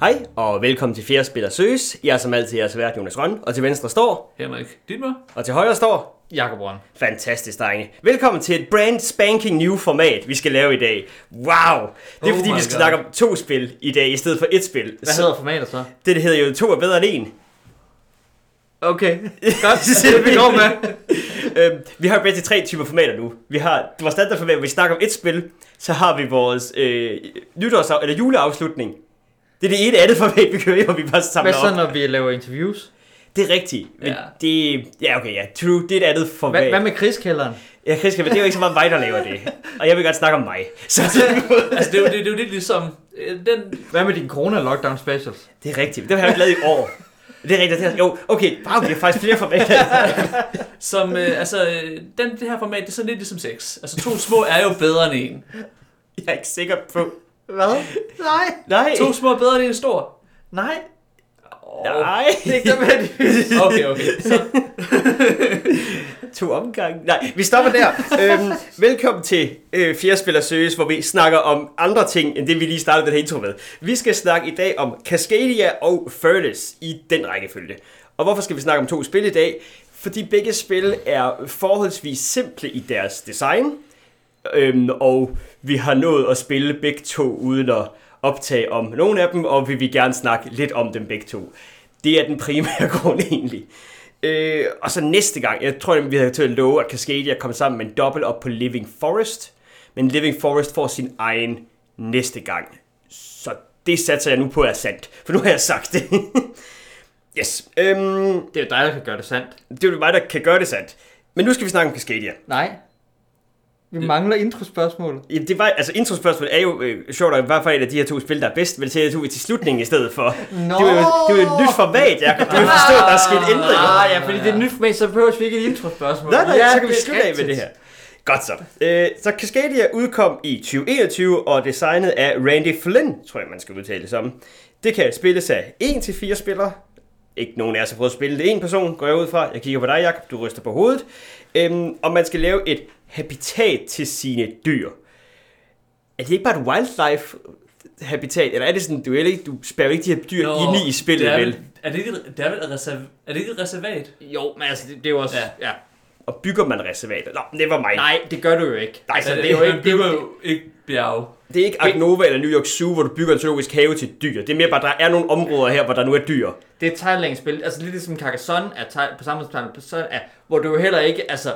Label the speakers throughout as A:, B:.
A: Hej, og velkommen til Fjerde Spiller Søges. Jeg er som altid jeres vært, Jonas Røn, og til venstre står,
B: Henrik Dittmer.
A: og til højre står,
C: Jakob Røn.
A: fantastisk drenge. Velkommen til et brand spanking new format, vi skal lave i dag. Wow! Det er
B: Oh
A: fordi, vi skal
B: God.
A: snakke om to spil i dag, i stedet for et spil.
C: Hvad hedder formatet så?
A: Det, det hedder jo to er bedre end en.
C: Okay, godt. det vi går med.
A: øhm, vi har jo bedst tre typer formater nu. Vi har vores standardformat, hvor vi snakker om et spil. Så har vi vores øh, nytårs eller juleafslutning. Det er det ene andet format, vi kører hvor vi bare samler
C: Hvad så,
A: op.
C: når vi laver interviews?
A: Det er rigtigt. Men
B: Ja.
A: det, ja, okay, ja. True, det er et andet format.
C: Hvad, hvad med krigskælderen?
A: Ja, Chris, men det er jo ikke så meget mig, der laver det. Og jeg vil godt snakke om mig. Så
B: Altså, det er jo, det, det er jo lidt ligesom... øh, Den,
C: Hvad med din corona-lockdown specials?
A: det er rigtigt. Det har jeg ikke lavet i år. Det er rigtigt. Det er, jo, okay. Wow, vi har faktisk flere formater.
B: som, øh, altså, øh, den, det her format, det er sådan lidt ligesom sex. Altså, to små er jo bedre end en.
A: Jeg er ikke sikker på.
C: Hvad? Nej.
A: Nej.
B: To små er bedre end en stor.
C: Nej.
A: Nej.
C: Det er ikke nødvendigt.
B: Okay, okay. Så,
A: To omgange. Nej, vi stopper der. øhm, velkommen til øh, Fjerde Spiller Søges, hvor vi snakker om andre ting, end det vi lige startede den her intro med. Vi skal snakke i dag om Cascadia og Furnace i den rækkefølge. Og hvorfor skal vi snakke om to spil i dag? Fordi begge spil er forholdsvis simple i deres design, øhm, og vi har nået at spille begge to uden at optage om nogle af dem, og vi vil gerne snakke lidt om dem begge to. Det er den primære grund egentlig. Øh, og så næste gang, jeg tror, vi havde til at love, at Cascadia kom sammen med en dobbelt op på Living Forest. Men Living Forest får sin egen næste gang. Så det satser jeg nu på er sandt, for nu har jeg sagt det. yes, øhm,
C: Det er jo dig, der kan gøre det sandt.
A: det er jo mig, der kan gøre det sandt. Men nu skal vi snakke om Cascadia.
C: Nej. Vi mangler introspørgsmålet.
A: Jamen, det var, altså introspørgsmålet er jo øh, sjovt, at hvad for et af de her to spil, der er bedst, men det tog vi til slutningen i stedet for.
C: Nå.
A: Det var jo, det var jo et nyt format, Jacob. Du vil forstå, at der er sket ændringer.
C: Ah, ja, fordi det er et nyt format, så behøver vi ikke et introspørgsmål.
A: Nej, nej,
C: ja,
A: så kan vi slutte af med det her. Godt så. Øh, så Cascadia udkom i 2021 og designet af Randy Flynn, tror jeg, man skal udtale det som. Det kan spilles af 1-4 spillere. Ikke nogen af os har prøvet at spille det en person, går jeg ud fra. Jeg kigger på dig, Jacob. Du ryster på hovedet. Øhm, og man skal lave et habitat til sine dyr. Er det ikke bare et wildlife habitat, eller er det sådan, du, er ikke, du spærrer ikke de her dyr
B: Nå,
A: inde i spillet,
B: det er,
A: vel?
B: Er det ikke, det er, vel et reserv, er det ikke et reservat?
C: Jo, men altså, det, det er jo også...
B: Ja.
C: Ja.
A: Og bygger man reservater? Nå, never mind.
C: Nej, det gør du jo ikke.
A: Nej,
C: altså,
A: så
C: det er jo ikke...
B: Man bygger jo ikke bjerge.
A: Det er ikke Agnova eller New York Zoo, hvor du bygger en zoologisk have til dyr. Det er mere bare, der er nogle områder her, hvor der nu er dyr.
C: det er et Thailand-spil, altså lidt ligesom Carcassonne er på samme måde som Carcassonne er, hvor du jo heller ikke altså,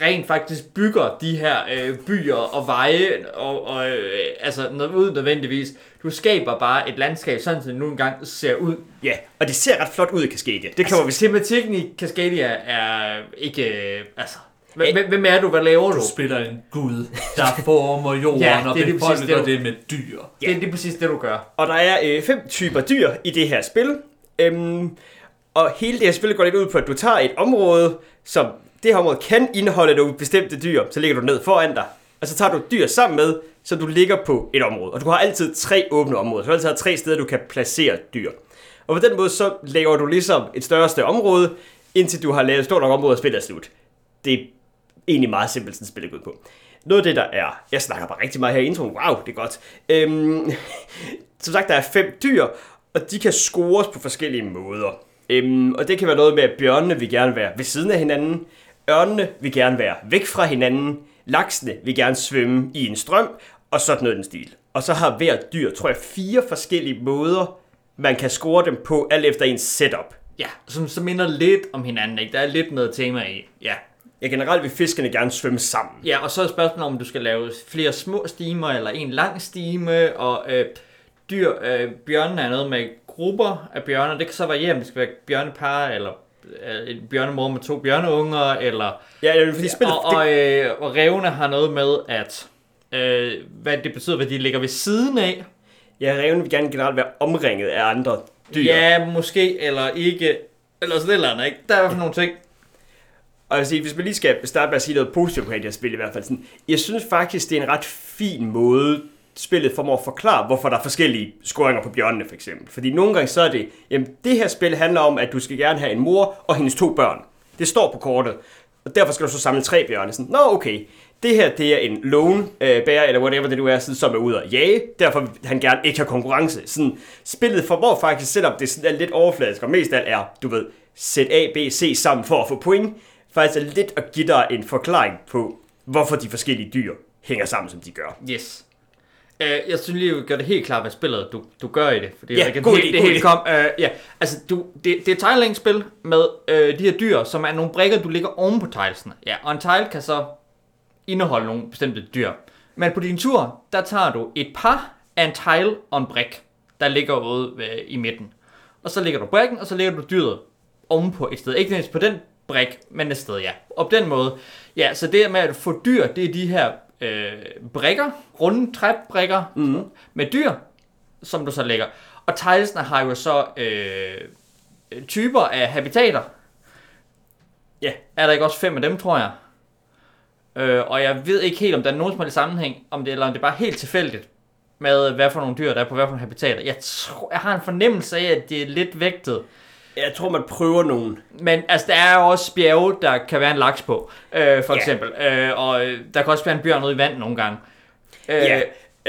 C: rent faktisk bygger de her øh, byer og veje, og, og øh, altså noget ud nødvendigvis. Du skaber bare et landskab, sådan som det nu engang ser ud.
A: Ja, og det ser ret flot ud i Cascadia. Det kommer vi
C: Altså, tematikken i Cascadia er ikke, øh, altså... Hvem, hvem- er du? Hvad laver du?
B: Du spiller en gud, der former jorden
C: Ja,
B: og
C: det er præcis
B: befolker
C: det, du-
B: det med dyr.
C: Det er lige præcis det, du gør.
A: Og der er øh, fem typer dyr i det her spil. Øhm, og hele det her spil går lidt ud på, at du tager et område, som det her område kan indeholde nogle bestemte dyr. Så lægger du ned foran dig. Og så tager du dyr sammen med, så du ligger på et område. Og du har altid tre åbne områder. Så du har altid har tre steder, du kan placere dyr. Og på den måde, så laver du ligesom et større og større område, indtil du har lavet et stort nok område, og spillet er slut. Det er egentlig meget simpelt, sådan spillet går ud på. Noget af det, der er... Jeg snakker bare rigtig meget her i introen. Wow, det er godt. Øhm, som sagt, der er fem dyr, og de kan scores på forskellige måder. Øhm, og det kan være noget med, at bjørnene vil gerne være ved siden af hinanden, ørnene vil gerne være væk fra hinanden, laksene vil gerne svømme i en strøm, og sådan noget i den stil. Og så har hver dyr, tror jeg, fire forskellige måder, man kan score dem på, alt efter ens setup.
C: Ja, som, som minder lidt om hinanden, ikke? Der er lidt noget tema i. Ja.
A: Ja, generelt vil fiskene gerne svømme sammen.
C: Ja, og så er spørgsmålet om, du skal lave flere små stimer, eller en lang stime, og øh, dyr, øh, bjørnene er noget med grupper af bjørne, det kan så variere, om det skal være bjørnepar, eller øh, en bjørnemor med to bjørneunger, eller...
A: Ja, ja fordi spillet...
C: Og, og, øh, og revne har noget med, at øh, hvad det betyder, hvad de ligger ved siden af.
A: Ja, revene vil gerne generelt være omringet af andre dyr.
C: Ja, måske, eller ikke, eller sådan eller andet, ikke? Der er i nogle ting.
A: Og jeg vil sige, hvis man lige skal starte med at sige noget positivt på det her spil i hvert fald, sådan, jeg synes faktisk, det er en ret fin måde, spillet formår at forklare, hvorfor der er forskellige scoringer på bjørnene for eksempel. Fordi nogle gange så er det, jamen det her spil handler om, at du skal gerne have en mor og hendes to børn. Det står på kortet. Og derfor skal du så samle tre bjørne. Sådan, Nå okay, det her det er en lone øh, bærer, eller whatever det nu er, sådan, som er ude og jage. Derfor vil han gerne ikke have konkurrence. Sådan, spillet formår faktisk, selvom det sådan er lidt overfladisk, og mest af alt er, du ved, sæt A, B, C sammen for at få point, faktisk er lidt at give dig en forklaring på, hvorfor de forskellige dyr hænger sammen, som de gør.
C: Yes. Uh, jeg synes lige, at gøre det helt klart, hvad spillet du, du gør i det. Fordi
A: Ja,
C: jeg
A: god idé,
C: det helt kom. Uh, ja, altså du, det, det er et tiling-spil med uh, de her dyr, som er nogle brikker, du ligger oven på tilesene. Ja, og en tile kan så indeholde nogle bestemte dyr. Men på din tur, der tager du et par af en tile og en brik, der ligger ude ved, i midten. Og så lægger du brikken, og så lægger du dyret ovenpå et sted. Ikke nødvendigvis på den brik, men et sted, ja. Og på den måde, ja, så det med at få dyr, det er de her øh, brikker, runde træbrikker mm. med dyr, som du så lægger. Og tilesene har jo så øh, typer af habitater.
A: Ja.
C: Er der ikke også fem af dem, tror jeg? Øh, og jeg ved ikke helt, om der er nogen som helst sammenhæng, om det, eller om det er bare helt tilfældigt med, hvad for nogle dyr, der er på hvad for nogle habitater. Jeg, tror, jeg har en fornemmelse af, at det er lidt vægtet.
A: Jeg tror, man prøver nogen.
C: Men altså, der er jo også bjerge, der kan være en laks på, øh, for
A: Ja.
C: eksempel. Øh, og øh, der kan også være en bjørn ude i vand nogle gange. Øh,
A: Ja,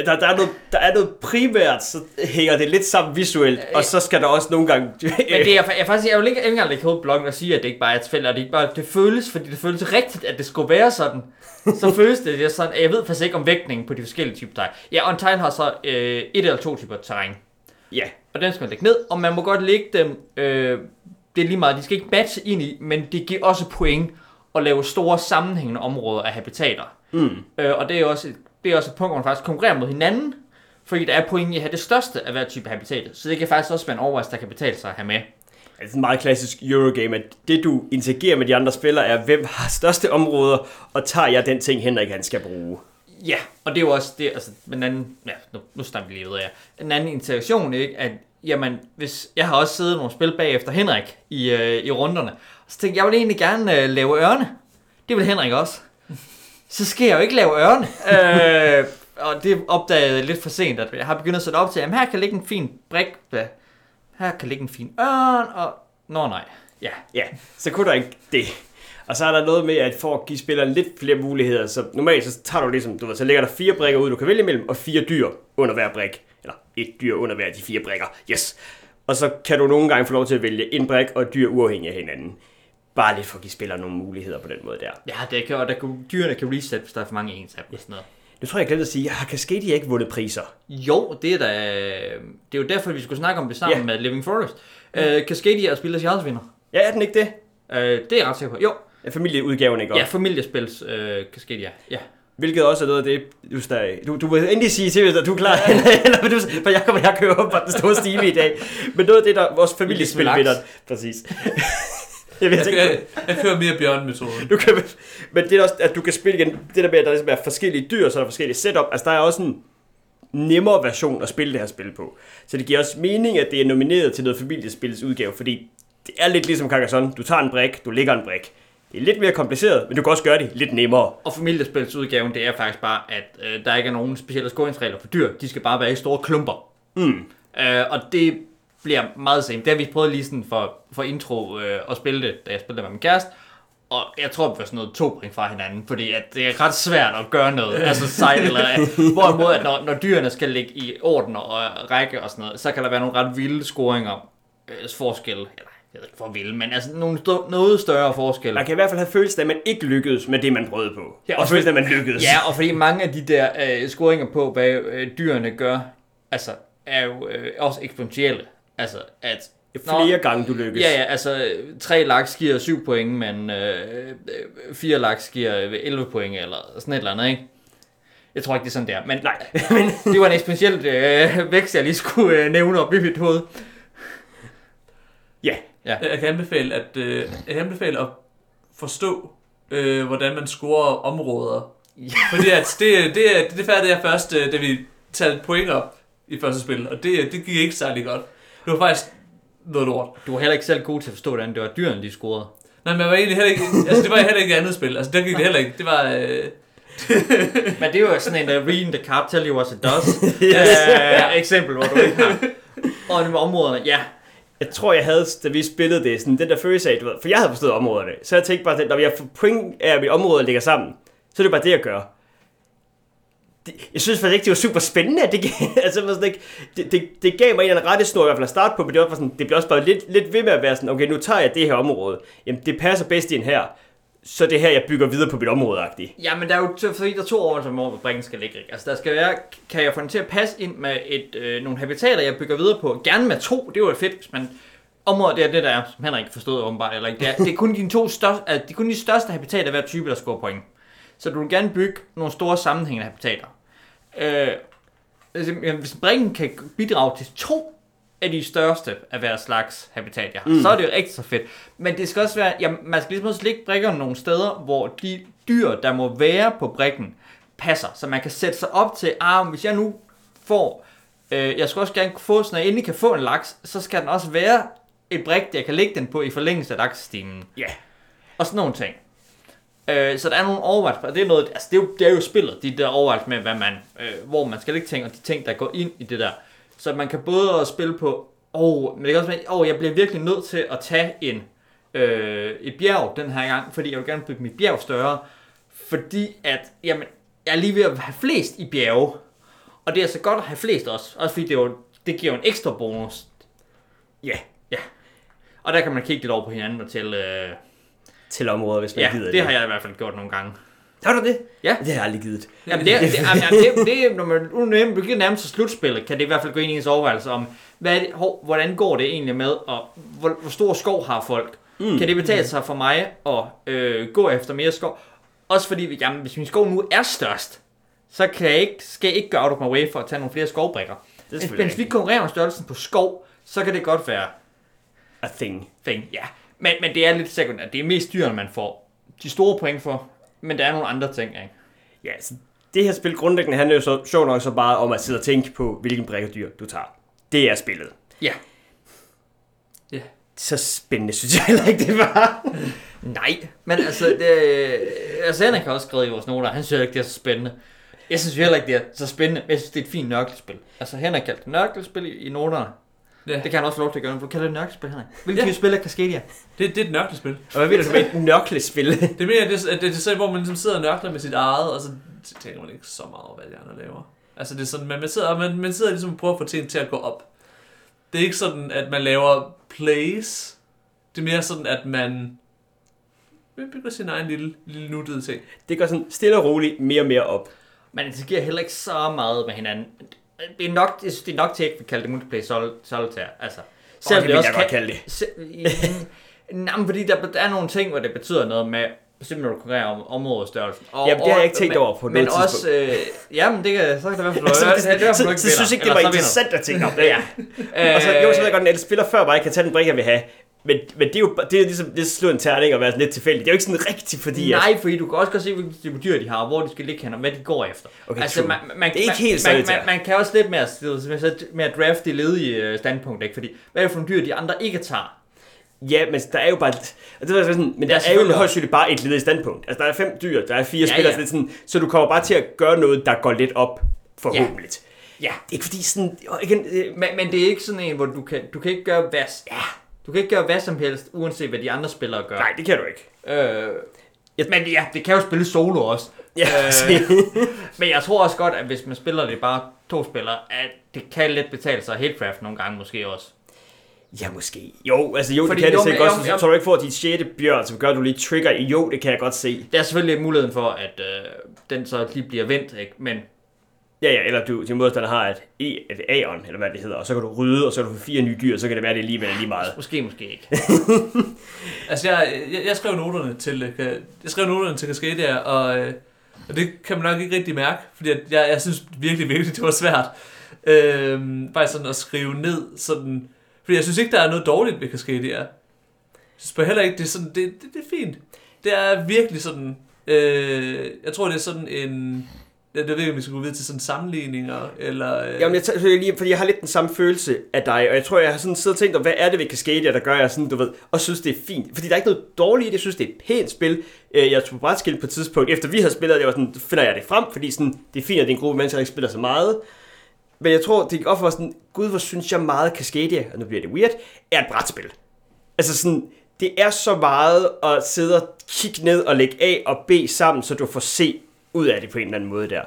A: der, der, er noget, der er noget primært, så hænger det lidt sammen visuelt, og så skal der også nogle gange...
C: Men det er, jeg, faktisk, jeg vil ikke, jeg vil ikke engang lægge hovedet bloggen og sige, at det ikke bare er tilfældigt, og det ikke bare, det føles, fordi det føles rigtigt, at det skulle være sådan. Så føles det, det er sådan, jeg ved faktisk ikke om vægtningen på de forskellige typer tegn. Ja, og en tegn har så øh, et eller to typer terræn.
A: Ja,
C: Og den skal man lægge ned, og man må godt lægge dem, øh, det er lige meget, de skal ikke matche ind i, men det giver også point at lave store sammenhængende områder af habitater.
A: mm.
C: Øh, og det er også, det er også et punkt, hvor man faktisk konkurrerer mod hinanden, fordi der er point i at have det største af hver type habitat. Så det kan faktisk også være en overvejelse, der kan betale sig at have med.
A: det er en meget klassisk Eurogame, at det du interagerer med de andre spillere er, hvem har største områder, og tager jeg den ting, Henrik han skal bruge.
C: Ja, og det er jo også det, altså, en anden, ja, nu, nu snakker vi lige videre, ja. En anden interaktion, ikke, at, jamen, hvis, jeg har også siddet nogle spil bagefter Henrik i, øh, i runderne, og så tænkte jeg, jeg vil egentlig gerne øh, lave ørne. Det vil Henrik også. Så skal jeg jo ikke lave ørne. øh, og det opdagede jeg lidt for sent, at jeg har begyndt at sætte op til, at her kan ligge en fin brik, hvad? her kan ligge en fin ørn, og... Nå nej, ja.
A: Ja, så kunne der ikke det. Og så er der noget med, at for at give spilleren lidt flere muligheder, så normalt så tager du ligesom, du ved, så ligger der fire brikker ud, du kan vælge imellem, og fire dyr under hver brik. Eller et dyr under hver af de fire brikker. Yes. Og så kan du nogle gange få lov til at vælge en brik og et dyr uafhængig af hinanden. Bare lidt for at give spilleren nogle muligheder på den måde der.
C: Ja, det kan, og der kan, dyrene kan reset, hvis der er for mange ens af og sådan noget.
A: Nu tror jeg, jeg glemte at sige, har Cascadia ikke vundet priser?
C: Jo, det er da... Det er jo derfor, vi skulle snakke om det sammen
A: Ja.
C: med Living Forest. Uh, Cascadia er Spillers Jarlsvinder.
A: Ja, er den ikke det?
C: Uh, det er jeg ret sikker på. Jo,
A: Ja, familieudgaven, ikke?
C: ja,
A: også?
C: familiespils uh, Cascadia. Ja.
A: Hvilket også er noget af det, du, stadig, du, du vil endelig sige til, at du er klar, eller, du, for jeg, kommer, jeg kører op på den store stime i dag. Men noget af det, der vores familiespil vinder, præcis. jeg ved
B: Jeg, jeg, jeg kører mere bjørnmetoden.
A: du kan, men det er også, at du kan spille igen, det der med, at der ligesom er forskellige dyr, så er der forskellige setup, altså der er også en nemmere version at spille det her spil på. Så det giver også mening, at det er nomineret til noget familiespils udgave, fordi det er lidt ligesom Carcassonne. Du tager en brik, du lægger en brik. Det er lidt mere kompliceret, men du kan også gøre det lidt nemmere.
C: Og familiespilsudgaven, det er faktisk bare, at uh, der ikke er nogen specielle scoringsregler for dyr. De skal bare være i store klumper.
A: Mm.
C: Uh, og det bliver meget same. Det har vi prøvet lige sådan for, for intro uh, at spille det, da jeg spillede med min kæreste. Og jeg tror, det var sådan noget to point fra hinanden, fordi at det er ret svært at gøre noget, altså sejt eller Hvorimod, at når, når dyrene skal ligge i orden og række og sådan noget, så kan der være nogle ret vilde scoringer, øh, forskel, eller jeg ved ikke hvor vilde, men altså nogle stå, noget større forskel.
A: Man kan i hvert fald have følelsen af, at man ikke lykkedes med det, man prøvede på.
C: Ja, og
A: og følelsen af, at man lykkedes.
C: Ja, og fordi mange af de der øh, scoringer på, hvad øh, dyrene gør, altså, er jo øh, også eksponentielle. Altså, at...
A: Flere gange, du lykkes.
C: Ja, ja, altså, øh, tre laks giver 7 point, men øh, øh, fire laks giver øh, 11 point, eller sådan et eller andet, ikke? Jeg tror ikke, det er sådan, der. Men
A: Nej.
C: det var en eksponentiel øh, vækst, jeg lige skulle øh, nævne op i mit hoved.
A: Ja.
C: Ja.
B: Jeg kan anbefale at, øh, jeg kan anbefale at forstå, øh, hvordan man scorer områder. Fordi at det, det, er- det fattede jeg først, øh, da vi talte point op i første spil, og det, det gik ikke særlig godt. Det var faktisk noget lort.
C: Du var heller ikke selv god til at forstå, hvordan det var dyrene, de scorede.
B: Nej, men jeg var egentlig heller ikke, altså det var heller ikke et andet spil. Altså der gik det heller ikke. Det var, øh,
C: Men det er jo sådan en, uh, reading the card, tell you what it does. uh, eksempel, hvor du ikke har. Og med områderne, ja,
A: jeg tror, jeg havde, da vi spillede det, sådan den der følelse af, du ved, for jeg havde forstået områderne. Så jeg tænkte bare, at når jeg får point af, at mit område ligger sammen, Så er det bare det, jeg gør. Det, jeg synes faktisk ikke, det var super spændende, at det, altså, sådan ikke, det, det, det, gav mig en eller anden rettesnor i hvert fald at starte på, men det, var sådan, det blev også bare lidt, lidt ved med at være sådan, okay, nu tager jeg det her område. Jamen, det passer bedst ind her. Så det her, jeg bygger videre på mit område -agtigt.
C: Ja, men der er jo to, fordi der er to overvejelser om, hvor brikken skal ligge. Ikke? Altså, der skal være, kan jeg få den til at passe ind med et, øh, nogle habitater, jeg bygger videre på. Gerne med to, det var fedt, hvis man... Området, det er det, der er, som Henrik forstod åbenbart, eller ikke. Det er, det er kun de to største, altså, det er kun de største habitater af hver type, der scorer point. Så du vil gerne bygge nogle store sammenhængende habitater. Øh, altså, hvis brikken kan bidrage til to af de største af hver slags habitat, jeg har, mm. så er det jo rigtig så fedt. Men det skal også være, jamen, man skal ligesom også lægge brikkerne nogle steder, hvor de dyr, der må være på brikken, passer. Så man kan sætte sig op til, ah, hvis jeg nu får, øh, jeg skal også gerne få, så når jeg endelig kan få en laks, så skal den også være et brik, jeg kan lægge den på i forlængelse af laksestimen.
A: Ja.
C: Og sådan nogle ting. Øh, så der er nogle overvejelser, og det er noget, altså det er jo, det er jo spillet, de der overvejelser med, hvad man, øh, hvor man skal lægge ting, og de ting, der går ind i det der. Så man kan både spille på, åh, men det kan også være, åh, jeg bliver virkelig nødt til at tage en, øh, et bjerg den her gang, fordi jeg vil gerne bygge mit bjerg større, fordi at, jamen, jeg er lige ved at have flest i bjerge, og det er så godt at have flest også, også fordi det, er jo, det giver jo en ekstra bonus.
A: Ja,
C: Og der kan man kigge lidt over på hinanden og til, øh,
A: til områder, hvis man
C: ja,
A: gider
C: det har jeg i hvert fald gjort nogle gange.
A: Har du det?
C: Ja.
A: Det har jeg aldrig givet.
C: Jamen det, det, jamen, det, det, når man nu begynder nærmest til slutspillet, kan det i hvert fald gå ind i ens overvejelse om, hvad det, hov, hvordan går det egentlig med, og hvor, hvor stor skov har folk? Mm. Kan det betale sig for mig at øh, gå efter mere skov? Også fordi, jamen, hvis min skov nu er størst, så kan jeg ikke, skal jeg ikke gøre out of my way for at tage nogle flere skovbrikker.
A: Det
C: Men hvis vi konkurrerer om størrelsen på skov, så kan det godt være
A: a thing.
C: thing, ja. Men, men det er lidt sekundært. Det er mest dyrene, man får de store point for. Men der er nogle andre ting, ikke?
A: Ja, så det her spil grundlæggende handler jo så sjovt nok så bare om at sidde og tænke på, hvilken brækkedyr du tager. Det er spillet.
C: Ja.
A: Så spændende synes jeg heller ikke, det var.
C: Nej, men altså, det, altså Henrik har også skrevet i vores noter, han synes ikke, det er så spændende. Jeg synes heller ikke, det er så spændende, men jeg synes, det er et fint nørklespil. Altså, Henrik kaldte det nørklespil i, i noterne.
B: Ja.
C: Det kan han også få lov til at gøre, men du kalder det nørklespil, Henrik. Hvilken
B: Ja.
C: spil er Cascadia?
B: Det, det er et nøglespil.
A: Og hvad ved du, med et nørklespil?
B: Det mener jeg, det, er- det, er sådan, hvor man ligesom sidder og nørkler med sit eget, og så tænker man ikke så meget over, hvad de andre laver. Altså det er sådan, man, man, sidder, man, man sidder ligesom og prøver at få ting til at gå op. Det er ikke sådan, at man laver plays. Det er mere sådan, at man man bygger sin egen lille, lille nuttede ting.
A: Det går sådan stille og roligt mere og mere op.
C: Man interagerer heller ikke så meget med hinanden. Det er nok, jeg det er nok til, at vi kalder det multiplayer sol- solitaire. Altså,
A: Åh, det vil jeg godt kalde det.
C: Se, nej, men fordi der, der er nogle ting, hvor det betyder noget med, simpelthen du konkurrerer om områdestørrelsen. Og,
A: Jamen, det har jeg ikke tænkt
C: men-
A: over på
C: Men
A: noget
C: også, øh, jamen, det kan, så kan det være, for du,
A: Altså,
C: det, det, det,
A: så, så, så, synes jeg ikke, det var interessant at tænke om det.
C: Ja.
A: Og så, jo, så ved jeg godt, at alle spiller før mig kan tage den brik, jeg vil have. Men, men det er jo det er ligesom det er slå en terning og være sådan lidt tilfældigt. Det er jo ikke sådan rigtigt, fordi... at-
C: Nej, fordi du kan også godt se, hvilke type dyr de har, og hvor de skal ligge hen, og hvad de går efter.
A: Okay,
C: altså,
A: true.
C: man, man,
A: Det er ikke
C: man,
A: helt
C: man, man, man, kan også lidt mere, mere draft det ledige øh, standpunkt, ikke? Fordi, hvad er det for nogle dyr, de andre ikke tager?
A: Ja, men der er jo bare... Og det er sådan, men der
C: Ja,
A: er jo højst sandsynligt bare et ledigt standpunkt. Altså, der er fem dyr, der er fire
C: Ja,
A: ja, spillere,
C: ja.
A: Så, er sådan, så du kommer bare til at gøre noget, der går lidt op, forhåbentlig.
C: Ja.
A: Det er ikke fordi sådan... Igen, øh,
C: Men, men det er ikke sådan en, hvor du kan, du kan ikke gøre hvad, ja, du kan ikke gøre hvad som helst, uanset hvad de andre spillere gør.
A: nej, det kan du ikke.
C: Øh, men ja, det kan jo spille solo også.
A: Ja,
C: Øh, men jeg tror også godt, at hvis man spiller det bare to spillere, at det kan let betale sig helt craft nogle gange måske også.
A: ja, måske. Jo, altså jo,
C: Fordi
A: det kan
C: jo,
A: det sikkert godt. Så, så du ikke får dit sjette bjørn, som gør, at du lige trigger i. Jo, det kan jeg godt se.
C: Der er selvfølgelig muligheden for, at øh, den så lige bliver vendt, ikke? Men
A: Ja, ja, eller du, din modstander har et, e, et Aeon, eller hvad det hedder, og så kan du rydde, og så kan du få fire nye dyr, så kan det være, det alligevel er lige meget.
C: måske, måske ikke.
B: Altså, jeg, jeg, jeg skrev noterne til, øh, jeg skrev noterne til Cascadia, og, øh, og det kan man nok ikke rigtig mærke, fordi at jeg, jeg synes virkelig, virkelig, det var svært. Øhm, bare sådan at skrive ned, sådan, fordi jeg synes ikke, der er noget dårligt ved Cascadia. Jeg synes heller ikke, det er sådan, det, det, det er fint. Det er virkelig sådan, øh, jeg tror, det er sådan en, jeg, jeg ved ikke, om vi skal gå videre til sådan sammenligninger, eller... Øh,
A: Jamen, jeg, tager- lige, fordi jeg har lidt den samme følelse af dig, og jeg tror, jeg har sådan siddet og tænkt, hvad er det ved Cascadia, der gør jeg sådan, du ved, og synes, det er fint. Fordi der er ikke noget dårligt i det, jeg synes, det er et pænt spil. Øh, jeg tog på brætskilt på et tidspunkt, efter vi havde spillet, det var sådan, finder jeg det frem, fordi sådan, det er fint, at det er en gruppe mennesker, der ikke spiller så meget. Men jeg tror, det gik op for mig sådan, gud, hvor synes jeg meget Cascadia, og nu bliver det weird, er et brætspil. Altså sådan, det er så meget at sidde og kigge ned og lægge A og B sammen, så du får C ud af det på en eller anden måde der.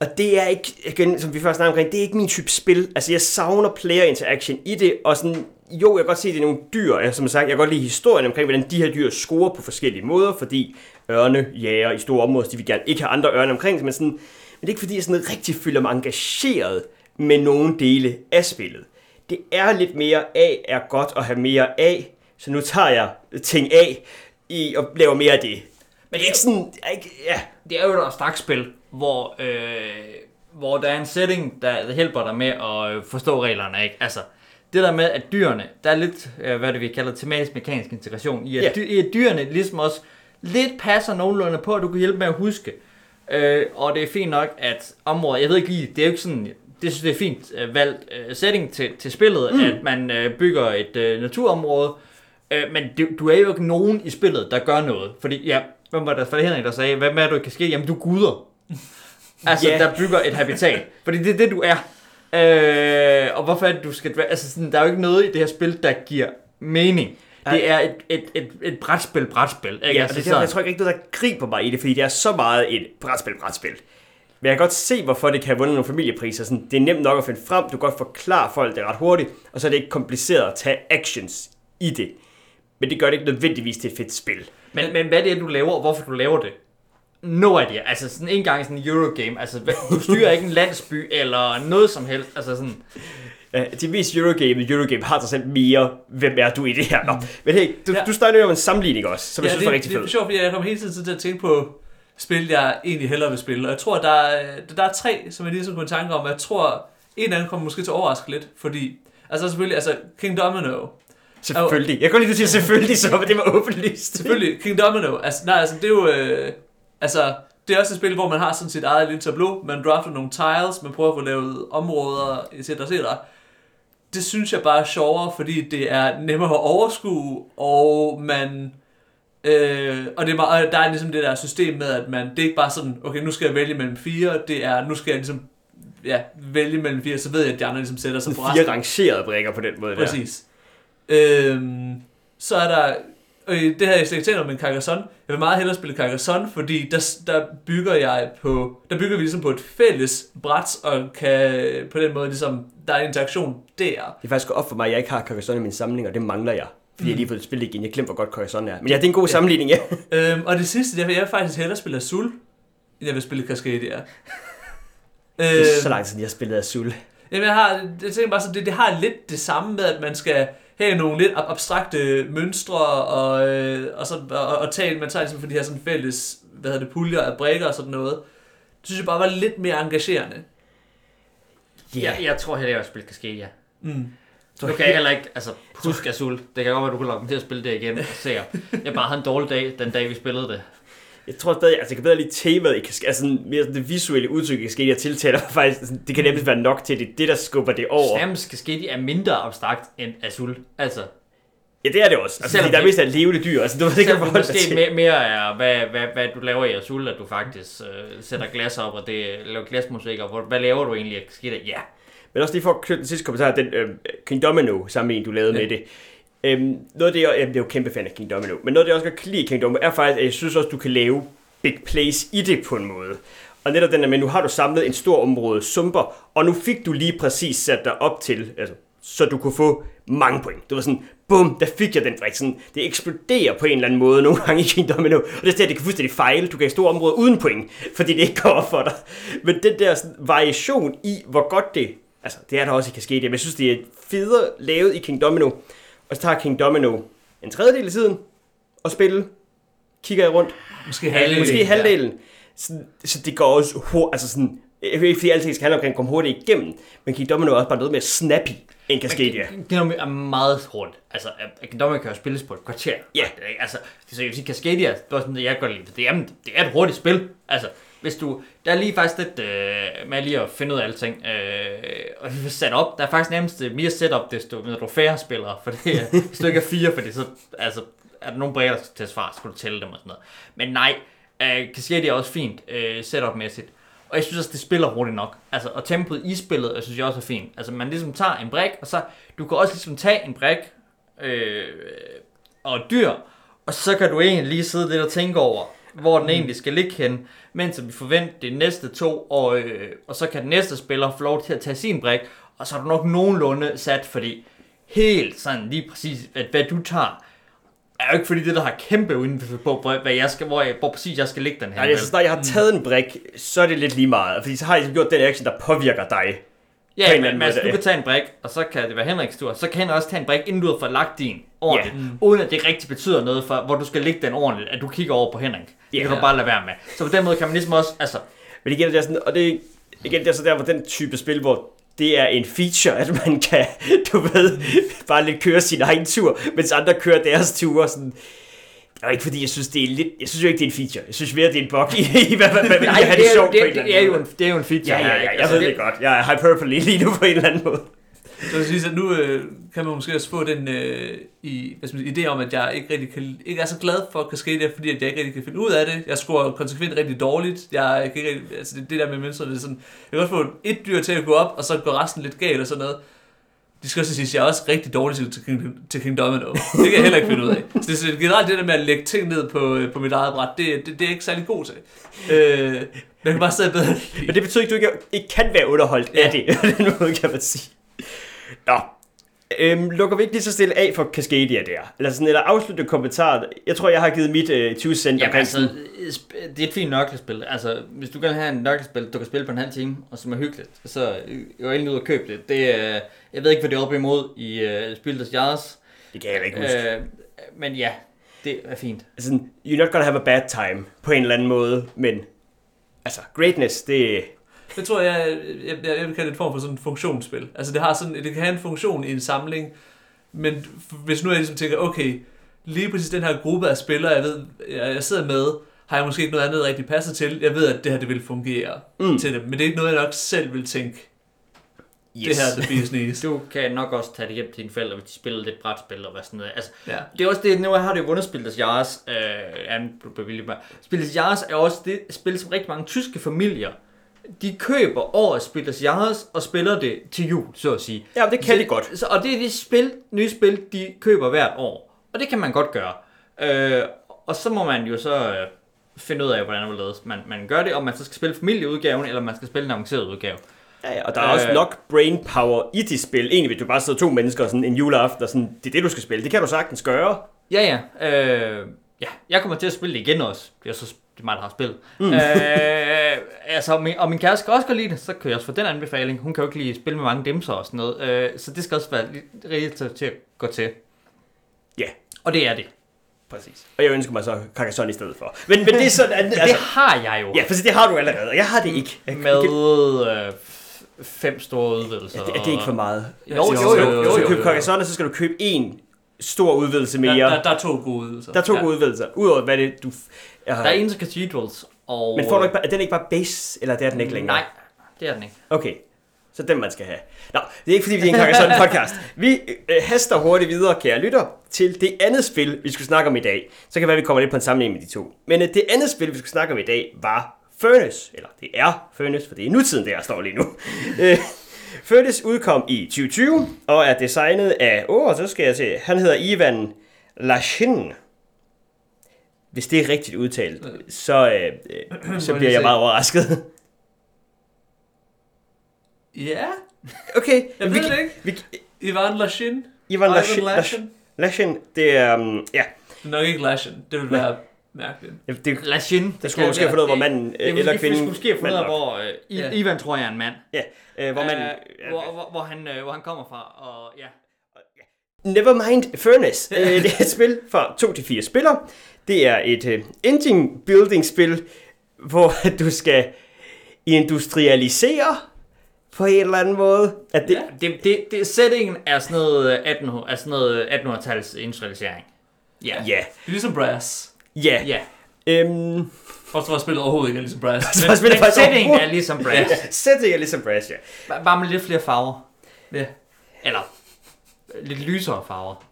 A: Og det er ikke, igen, som vi først snakkede omkring, det er ikke min type spil. Altså, jeg savner player interaction i det, og sådan, jo, jeg kan godt se, at det er nogle dyr, ja, som sagt, jeg kan godt lide historien omkring, hvordan de her dyr scorer på forskellige måder, fordi ørne, jager i store områder, de vil gerne ikke have andre ørne omkring sig, men, sådan, men det er ikke fordi, jeg sådan rigtig føler mig engageret med nogle dele af spillet. Det er lidt mere A er godt at have mere A, så nu tager jeg ting A i og laver mere af det. Men det er ikke sådan, ikke, ja,
C: det er jo et abstrakt hvor, øh, hvor der er en setting, der, hjælper dig med at øh, forstå reglerne, ikke? Altså, det der med, at dyrene, der er lidt, øh, hvad det vi kalder tematisk mekanisk integration, i at,
A: Ja.
C: dy, i at dyrene ligesom også lidt passer nogenlunde på, at du kan hjælpe med at huske. Øh, og det er fint nok, at området, jeg ved ikke lige, det er jo ikke sådan, det synes det er fint øh, valgt øh, setting til, til spillet, mm. at man øh, bygger et øh, naturområde, øh, men du, du er jo ikke nogen i spillet, der gør noget. Fordi, ja, hvem var der for Henrik, der sagde, hvad er det, du kan ske? Jamen, du er guder. altså,
A: Ja.
C: der bygger et habitat. Fordi det er det, du er. Øh, og hvorfor er det, du skal... Altså, sådan, der er jo ikke noget i det her spil, der giver mening. Det er et, et, et, et brætspil, brætspil. Ikke?
A: Ja,
C: altså,
A: det er derfor, jeg tror ikke der griber mig i det, fordi det er så meget et brætspil, brætspil. Men jeg kan godt se, hvorfor det kan have vundet nogle familiepriser. Sådan, det er nemt nok at finde frem, du kan godt forklare folk det ret hurtigt, og så er det ikke kompliceret at tage actions i det. Men det gør det ikke nødvendigvis til et fedt spil.
C: Men, men hvad det er, du laver, og hvorfor du laver det? No idea. Altså sådan en gang sådan en Eurogame. Altså, du styrer ikke en landsby eller noget som helst. Altså sådan...
A: Ja, de mest Eurogame, Eurogame har sig mere, hvem er du i det her? Nå, men hey, du,
B: Ja.
A: du snakker jo om en sammenligning også, som jeg
B: ja,
A: synes
B: det,
A: var rigtig
B: det,
A: fed.
B: det er sjovt, fordi jeg kommer hele tiden til at tænke på spil, jeg egentlig hellere vil spille. Og jeg tror, der er, der er tre, som jeg lige så kunne tanke om. Jeg tror, en af dem kommer måske til at overraske lidt, fordi... Altså selvfølgelig, altså King Domino.
A: Selvfølgelig. Jeg at du siger selvfølgelig, så men det var åbenlyst.
B: Selvfølgelig, King Domino. Altså, nej, altså det er jo... Øh, altså, det er også et spil, hvor man har sådan sit eget lille tableau. Man drafter nogle tiles, man prøver at få lavet områder, etc. etc. Det synes jeg bare er sjovere, fordi det er nemmere at overskue, og man... Øh, og det er og der er ligesom det der system med, at man, det er ikke bare sådan, okay, nu skal jeg vælge mellem fire, det er, nu skal jeg ligesom ja, vælge mellem fire, så ved jeg, at de andre ligesom sætter sig på
A: fire rangerede brækker på den måde der.
B: Præcis. Øhm, så er der, øh, det har jeg slet ikke tænkt om en Carcassonne. Jeg vil meget hellere spille Carcassonne, fordi der, der bygger jeg på, der bygger vi ligesom på et fælles bræt, og kan på den måde ligesom, der er interaktion der.
A: Det er faktisk op for mig, at jeg ikke har Carcassonne i min samling, og det mangler jeg. Fordi jeg lige har fået spillet igen. Jeg glemte, hvor godt Carcassonne er. Men ja, det er en god
B: Ja.
A: sammenligning, ja.
B: Øhm, og det sidste, jeg vil jeg faktisk hellere spille Azul, end jeg vil spille Cascadia.
A: Det er
B: Øhm,
A: så lang tid, jeg spillede Azul.
B: Jamen, jeg, har, jeg tænker bare så, det, det har lidt det samme med, at man skal have nogle lidt ab- abstrakte mønstre, og, øh, og, så, og, og tage, man tager ligesom for de her sådan fælles, hvad hedder det, puljer af brækker og sådan noget. Det synes jeg bare var lidt mere engagerende.
C: Yeah. Jeg, jeg tror heller, jeg vil spille Cascadia.
B: Mm.
C: Så du kan jeg heller ikke, altså, husk Azul. Det kan godt være, du kunne lokke mig til at spille det igen. og Se, jeg bare havde en dårlig dag, den dag vi spillede det.
A: Jeg tror stadig, altså jeg kan bedre lide temaet i Cascadia. Altså mere det visuelle udtryk i Cascadia tiltaler mig faktisk. Det kan nemlig være nok til, det er det, der skubber det over.
C: Snams Cascadia er mindre abstrakt end Azul. Altså,
A: Ja, det er det også. Altså, fordi der er mest af levende dyr. Altså, du ved ikke, hvad
C: måske mere, mere er, hvad, hvad, hvad du laver i Azul, at du faktisk øh, sætter glas op, og det laver glasmusik, og hvor, hvad laver du egentlig? Sker det? Ja.
A: Men også lige for at knytte den sidste kommentar, den øh, King Domino sammenligning, du lavede
B: Ja.
A: med det. Øhm, noget af det, jeg, jamen, det er jo kæmpe fan af King Domino, men noget af det, jeg også godt kan lide King Domino, er faktisk, at jeg synes også, du kan lave big plays i det på en måde. Og netop den der med, nu har du samlet en stor område sumper, og nu fik du lige præcis sat dig op til, altså, så du kunne få mange point. Det var sådan, bum, der fik jeg den brik. Sådan, det eksploderer på en eller anden måde nogle gange i King Domino, og det er det, det kan fuldstændig fejle. Du kan i store områder uden point, fordi det ikke går op for dig. Men den der sådan, variation i, hvor godt det, altså det er der også i Cascadia, men jeg synes, det er federe lavet i King Domino. Og så tager King Domino en tredjedel af tiden og spille, kigger jeg rundt,
B: Måske
C: Halvdelen.
A: Måske halvdelen. Så, så det går også hurtigt, altså sådan, jeg ved ikke, fordi alting skal handle omkring at komme hurtigt igennem, men King Domino er også bare noget mere snappy end Cascadia.
C: Kingdom er meget hurtigt. Altså, Kingdom kan jo spilles på et kvarter.
A: Ja.
C: ikke? Altså, så jeg vil sige, Cascadia, det var sådan, det jeg godt lide. Det er, det er et hurtigt spil. Altså, hvis du, der er lige faktisk lidt øh, med lige at finde ud af alting. Øh, og sat op, der er faktisk nærmest øh, mere setup, desto når du er færre spillere. For det øh, er, hvis du ikke er fire, fordi så, altså, er der nogle brækker, der skal tages at svare, så skal du tælle dem og sådan noget. Men nej, øh, Cascadia er også fint øh, setup-mæssigt. Og jeg synes også, det spiller hurtigt nok. Altså, og tempoet i spillet, jeg synes jeg også er fint. Altså, man ligesom tager en brik, og så, du kan også ligesom tage en brik, øh, og dyr, og så kan du egentlig lige sidde lidt og tænke over, hvor den egentlig skal ligge hen, mens vi forventer de næste to, og, øh, og så kan den næste spiller få lov til at tage sin brik, og så er du nok nogenlunde sat, fordi helt sådan lige præcis, at hvad du tager, er jo ikke fordi det, der har kæmpe indflydelse på, hvad jeg skal, hvor, jeg, hvor præcis jeg skal ligge den her.
A: Nej, det er så snart jeg har taget en brik, så er det lidt lige meget. Fordi så har jeg ligesom gjort den action, der påvirker dig. På en
C: Ja, men, men altså, du
A: ja.
C: kan tage en brik, og så kan det være Henriks tur. Så kan han også tage en brik, inden du har fået lagt din ordentligt. Yeah. Uden at det rigtig betyder noget for, hvor du skal lægge den ordentligt, at du kigger over på Henrik. Det
A: Ja.
C: kan du bare lade være med. Så på den måde kan man ligesom også, altså,
A: Men igen, det er sådan, og det, igen, det er så der, hvor den type spil, hvor det er en feature, at man kan, du ved, bare lidt køre sin egen tur, mens andre kører deres ture. Sådan. Det er jo ikke fordi, jeg synes, det er lidt, jeg synes jo ikke, det er en feature. Jeg synes mere, det er en bug i, i hvad man vil have det
C: det, jo,
A: sjovt på en
C: det,
A: eller
C: det,
A: anden
C: er jo
A: måde.
C: en, det er jo en feature.
A: Ja, ja, ja, jeg
C: Altså,
A: ved det godt. Jeg er hyperbole lige nu på en eller anden måde.
B: Så vil sige, at nu øh, kan man måske også få den øh, i, hvad skal man sige, idé om, at jeg ikke, rigtig kan, ikke er så glad for Cascadia, fordi at jeg ikke rigtig kan finde ud af det. Jeg scorer konsekvent rigtig dårligt. Jeg kan ikke, rigtig- altså det, det der med mønstre, det er sådan, jeg kan også få et dyr til at gå op, og så går resten lidt galt og sådan noget. De skal også sige, at jeg er også rigtig dårlig til, til, King, til King Domino. Det kan jeg heller ikke finde ud af. Så det, så generelt det der med at lægge ting ned på, øh, på mit eget bræt, det, det, det er ikke særlig god til. Øh, jeg kan bare stadig bedre.
A: Men det betyder ikke, at du ikke, ikke kan være underholdt ja. Af det. På den måde kan man sige. Nå. Øhm, lukker vi ikke lige så stille af for Cascadia der? Eller sådan, eller afslutte kommentar. Jeg tror, jeg har givet mit øh, 20 cent
C: Jamen
A: omkring
C: altså,
A: sådan-
C: sp- det er et fint nøglespil. Altså, hvis du kan have en nøglespil, du kan spille på en halv time, og som er hyggeligt, så øh, jo endelig ud og købe det. det er, jeg ved ikke, hvad det er oppe imod i uh, Spildes Jars.
A: Det kan jeg ikke huske.
C: Øh, men ja, det er fint.
A: Altså, you're not gonna have a bad time på en eller anden måde, men altså, greatness, det...
B: Det tror jeg, jeg, jeg, jeg vil kalde det en form for sådan et funktionsspil. Altså det har sådan, det kan have en funktion i en samling, men hvis nu jeg ligesom tænker, okay, lige præcis den her gruppe af spillere, jeg ved, jeg, jeg sidder med, har jeg måske ikke noget andet rigtig passer til. Jeg ved, at det her det vil fungere
A: mm.
B: til dem, men det er ikke noget, jeg nok selv vil tænke, yes. det her The Bees Knees.
C: Du kan nok også tage det hjem til dine forældre, hvis de spiller lidt brætspil og hvad sådan noget. Altså,
B: Ja.
C: det er også det, nu har det jo vundet Spildes Jars. Øh, ja, nu. Spildes Jars er også det spil, som rigtig mange tyske familier, de køber årets Spildes Jars og spiller det til jul, så at sige.
A: Ja, det kan
C: så,
A: de godt.
C: Så, og det er de spil, nye spil, de køber hvert år. Og det kan man godt gøre. Øh, og så må man jo så øh, finde ud af, hvordan man, man gør det, om man så skal spille familieudgaven, eller man skal spille en avanceret udgave.
A: Ja, ja, og der er
C: Øh.
A: også nok brain power i de spil. Egentlig, hvis du bare sidder to mennesker sådan en juleaften, og sådan, det er det, du skal spille. Det kan du sagtens gøre.
C: Ja, ja. Øh, ja, jeg kommer til at spille det igen også. Det er så det er mig, der har spillet. Mm. Øh, altså, min, og min kæreste skal også godt lide det, så kan jeg også få den anbefaling. Hun kan jo ikke lide at spille med mange dimser og sådan noget. Øh, så det skal også være rigtigt til, at gå til.
A: Ja,
C: Og det er det.
A: præcis. Og jeg ønsker mig så Carcassonne i stedet for. Men, men det er sådan,
C: Altså, det har jeg jo.
A: ja, for det har du allerede, og jeg har det ikke. Jeg,
C: Med øh, fem store udvidelser.
A: er, det, er det ikke for meget?
C: Jo, jo, jo, jo,
A: Hvis
C: jo,
A: du
C: jo, jo.
A: Carcassonne, så skal du købe en stor udvidelse mere.
B: Der,
A: Der,
B: der, er to gode ydelser.
A: der er to
B: ja.
A: gode udvidelser. Udover hvad det, du... Jeg har,
C: Der er Inter Cathedrals, og...
A: men får du ikke, bare- er den ikke bare base, eller det er den ikke længere?
C: Nej, det er den ikke.
A: Okay, så den man skal have. Nå, det er ikke fordi, vi er en Carcassonne podcast. Vi øh, haster hurtigt videre, kære lytter, til det andet spil, vi skulle snakke om i dag. Så kan det være, vi kommer lidt på en sammenhæng med de to. Men øh, det andet spil, vi skulle snakke om i dag, var Furnace. Eller det er Furnace, for det er nutiden, der står lige nu. Øh, Furnace udkom i 2020, og er designet af, åh, oh, så skal jeg se, han hedder Ivan Lashin. Hvis det er rigtigt udtalt, så, øh, øh, så bliver
B: jeg
A: jeg meget overrasket.
B: Ja,
A: Okay,
B: jeg
A: vi,
B: ved det ikke.
A: vi,
B: Ivan Lashin.
A: Ivan Lashin,
B: Lashin.
A: Lashin, det er, um, ja,
B: Det er nok ikke Lashin. Det vil være mærkeligt.
A: det, det,
C: Lashin.
A: der skulle måske have fundet hvor manden
C: Ja,
A: øh, eller
C: skal,
A: kvinden...
C: vi skulle måske have fundet ud hvor... Øh,
B: Ja.
C: Ivan tror jeg er en mand.
A: Ja, øh, hvor manden...
C: Øh, hvor, hvor, hvor, han, øh, hvor han kommer fra, og ja.
A: Nevermind Furnace. øh, det er et spil for 2 til fire spillere. Det er et øh, engine building spil, hvor du skal industrialisere på en eller anden måde. At det,
B: Ja.
C: Det, det, det, settingen er sådan noget 1800, er sådan noget 1800-tals industrialisering. Ja.
A: Ja,
B: Det er ligesom Brass.
A: Ja.
C: Ja.
A: Øhm,
B: Også var spillet overhovedet ikke er ligesom Brass.
A: så
B: Men,
A: spiller
C: Men
A: faktisk
C: settingen
A: overhovedet-
C: er ligesom Brass.
A: Ja, setting er ligesom Brass, ja.
C: Bare- Bare med lidt flere farver.
B: ja.
C: Eller lidt lysere farver.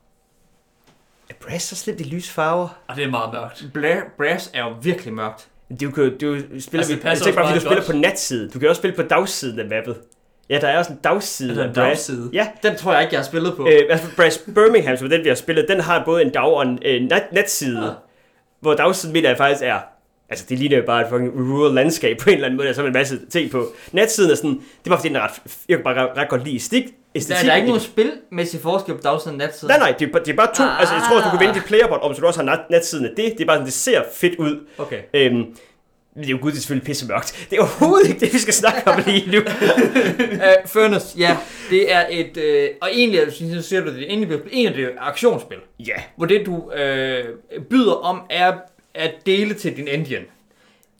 A: Er Brass så slemt i lysfarver?
B: Og det er meget mørkt.
C: Bla- Brass er jo virkelig mørkt.
A: Du, kan, du spiller,
B: Altså,
A: altså,
B: det passer
A: bare, fordi du spiller på natsiden. Du kan også spille på dagsiden af mappet. Ja, der er også en dagside
B: Er der en
A: af Brass.
B: dagside?
A: Ja,
C: Den tror jeg ikke, jeg har spillet på.
A: øh, altså Brass Birmingham, som er den, vi har spillet, den har både en dag- og en øh, nat, natside,
B: Ja.
A: Hvor dagsiden faktisk er Altså, det ligner jo bare et fucking rural landskab på en eller anden måde, der er så en masse ting på. Netsiden er sådan, det er bare fordi, den er ret, jeg kan bare ret, godt lide stik,
C: der,
A: æstetik.
C: der er ikke nogen spilmæssig forskel på dagsiden og natsiden.
A: Nej, nej, det er, bare- det er bare to. Ah. Altså, jeg tror, at du kan
C: Ah.
A: dit playerbot om, så du også har nat, natsiden af det. Det er bare sådan, det ser fedt ud.
C: Okay.
A: Øhm, men det er jo gud, det er selvfølgelig pisse mørkt. Det er overhovedet ikke det, vi skal snakke om lige nu.
C: Uh, Furnace, ja, det er et, øh, og egentlig, synes, så siger du det, egentlig bliver en af det aktionsspil,
A: ja,
C: hvor det du øh, byder om er at dele til din engine,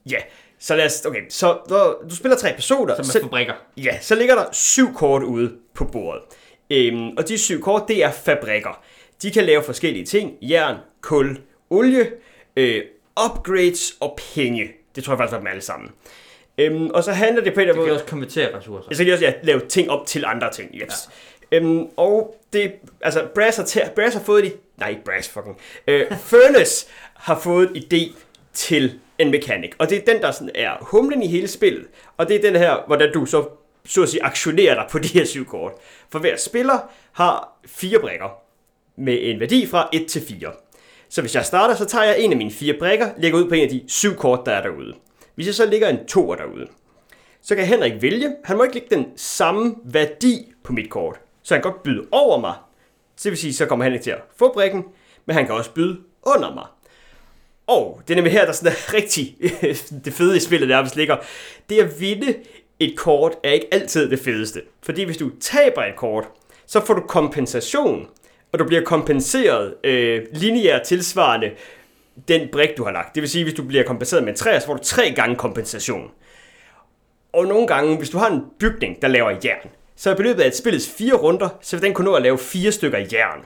A: ja. Så lad os, okay, så når du spiller tre personer,
C: som er
A: så,
C: fabrikker.
A: ja, så ligger der syv kort ude på bordet. Øhm, og de syv kort, det er fabrikker. De kan lave forskellige ting. Jern, kul, olie, øh, upgrades og penge. Det tror jeg faktisk var dem alle sammen. Øhm, og så handler det på en eller anden
C: kan
A: måde...
C: også konvertere ressourcer.
A: Så kan de også ja, lave ting op til andre ting, yes. Ja. Øhm, og det, altså, Brass har, tæ- Brass har fået et, nej, ikke Brass, fucking, øh, Furnace har fået et idé til en mekanik, og det er den, der sådan er humlen i hele spillet, og det er den her, hvordan du så, så at sige, aktionerer dig på de her syv kort. For hver spiller har fire brækker, med en værdi fra 1 til 4. Så hvis jeg starter, så tager jeg en af mine fire brækker, lægger ud på en af de syv kort, der er derude. Hvis jeg så lægger en toer derude, så kan Henrik vælge, han må ikke lægge den samme værdi på mit kort. Så han kan godt byde over mig. Så det vil sige, så kommer Henrik til at få brækken, men han kan også byde under mig. Og det er nemlig her, der sådan er rigtig det fede i spillet nærmest ligger. Det at vinde et kort er ikke altid det fedeste. Fordi hvis du taber et kort, så får du kompensation. Og du bliver kompenseret øh, lineært tilsvarende den brik, du har lagt. Det vil sige, hvis du bliver kompenseret med en 3, så får du tre gange kompensation. Og nogle gange, hvis du har en bygning, der laver jern, så i beløbet af et spillets fire runder, så vil den kunne nå at lave fire stykker jern.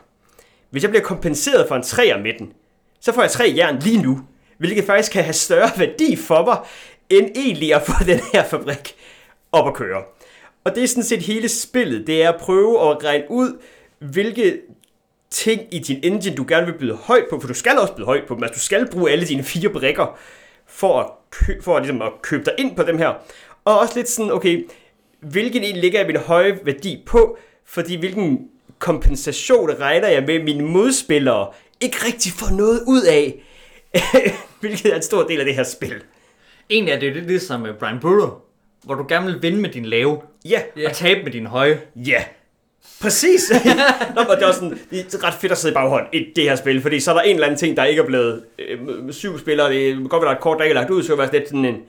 A: Hvis jeg bliver kompenseret for en træer med den, så får jeg tre jern lige nu, hvilket faktisk kan have større værdi for mig, end egentlig at få den her fabrik op at køre. Og det er sådan set hele spillet, det er at prøve at regne ud, hvilke ting i din engine, du gerne vil byde højt på, for du skal også byde højt på dem, altså du skal bruge alle dine fire brikker, for at, kø- for at, ligesom at købe dig ind på dem her. Og også lidt sådan, okay, hvilken en ligger jeg min høje værdi på, fordi hvilken kompensation regner jeg med, mine modspillere ikke rigtig får noget ud af, hvilket er en stor del af det her spil.
C: Egentlig er det lidt ligesom med Brian Burrow, hvor du gerne vil vinde med din lave,
A: Ja,
C: og tabe med din høje.
A: ja. Præcis. Nå, og det er også sådan, det er ret fedt at sidde i baghånd i det her spil, fordi så er der en eller anden ting, der ikke er blevet øh, syv spillere, det kan godt være, der er et kort, der ikke er lagt ud, så kan det være lidt sådan en,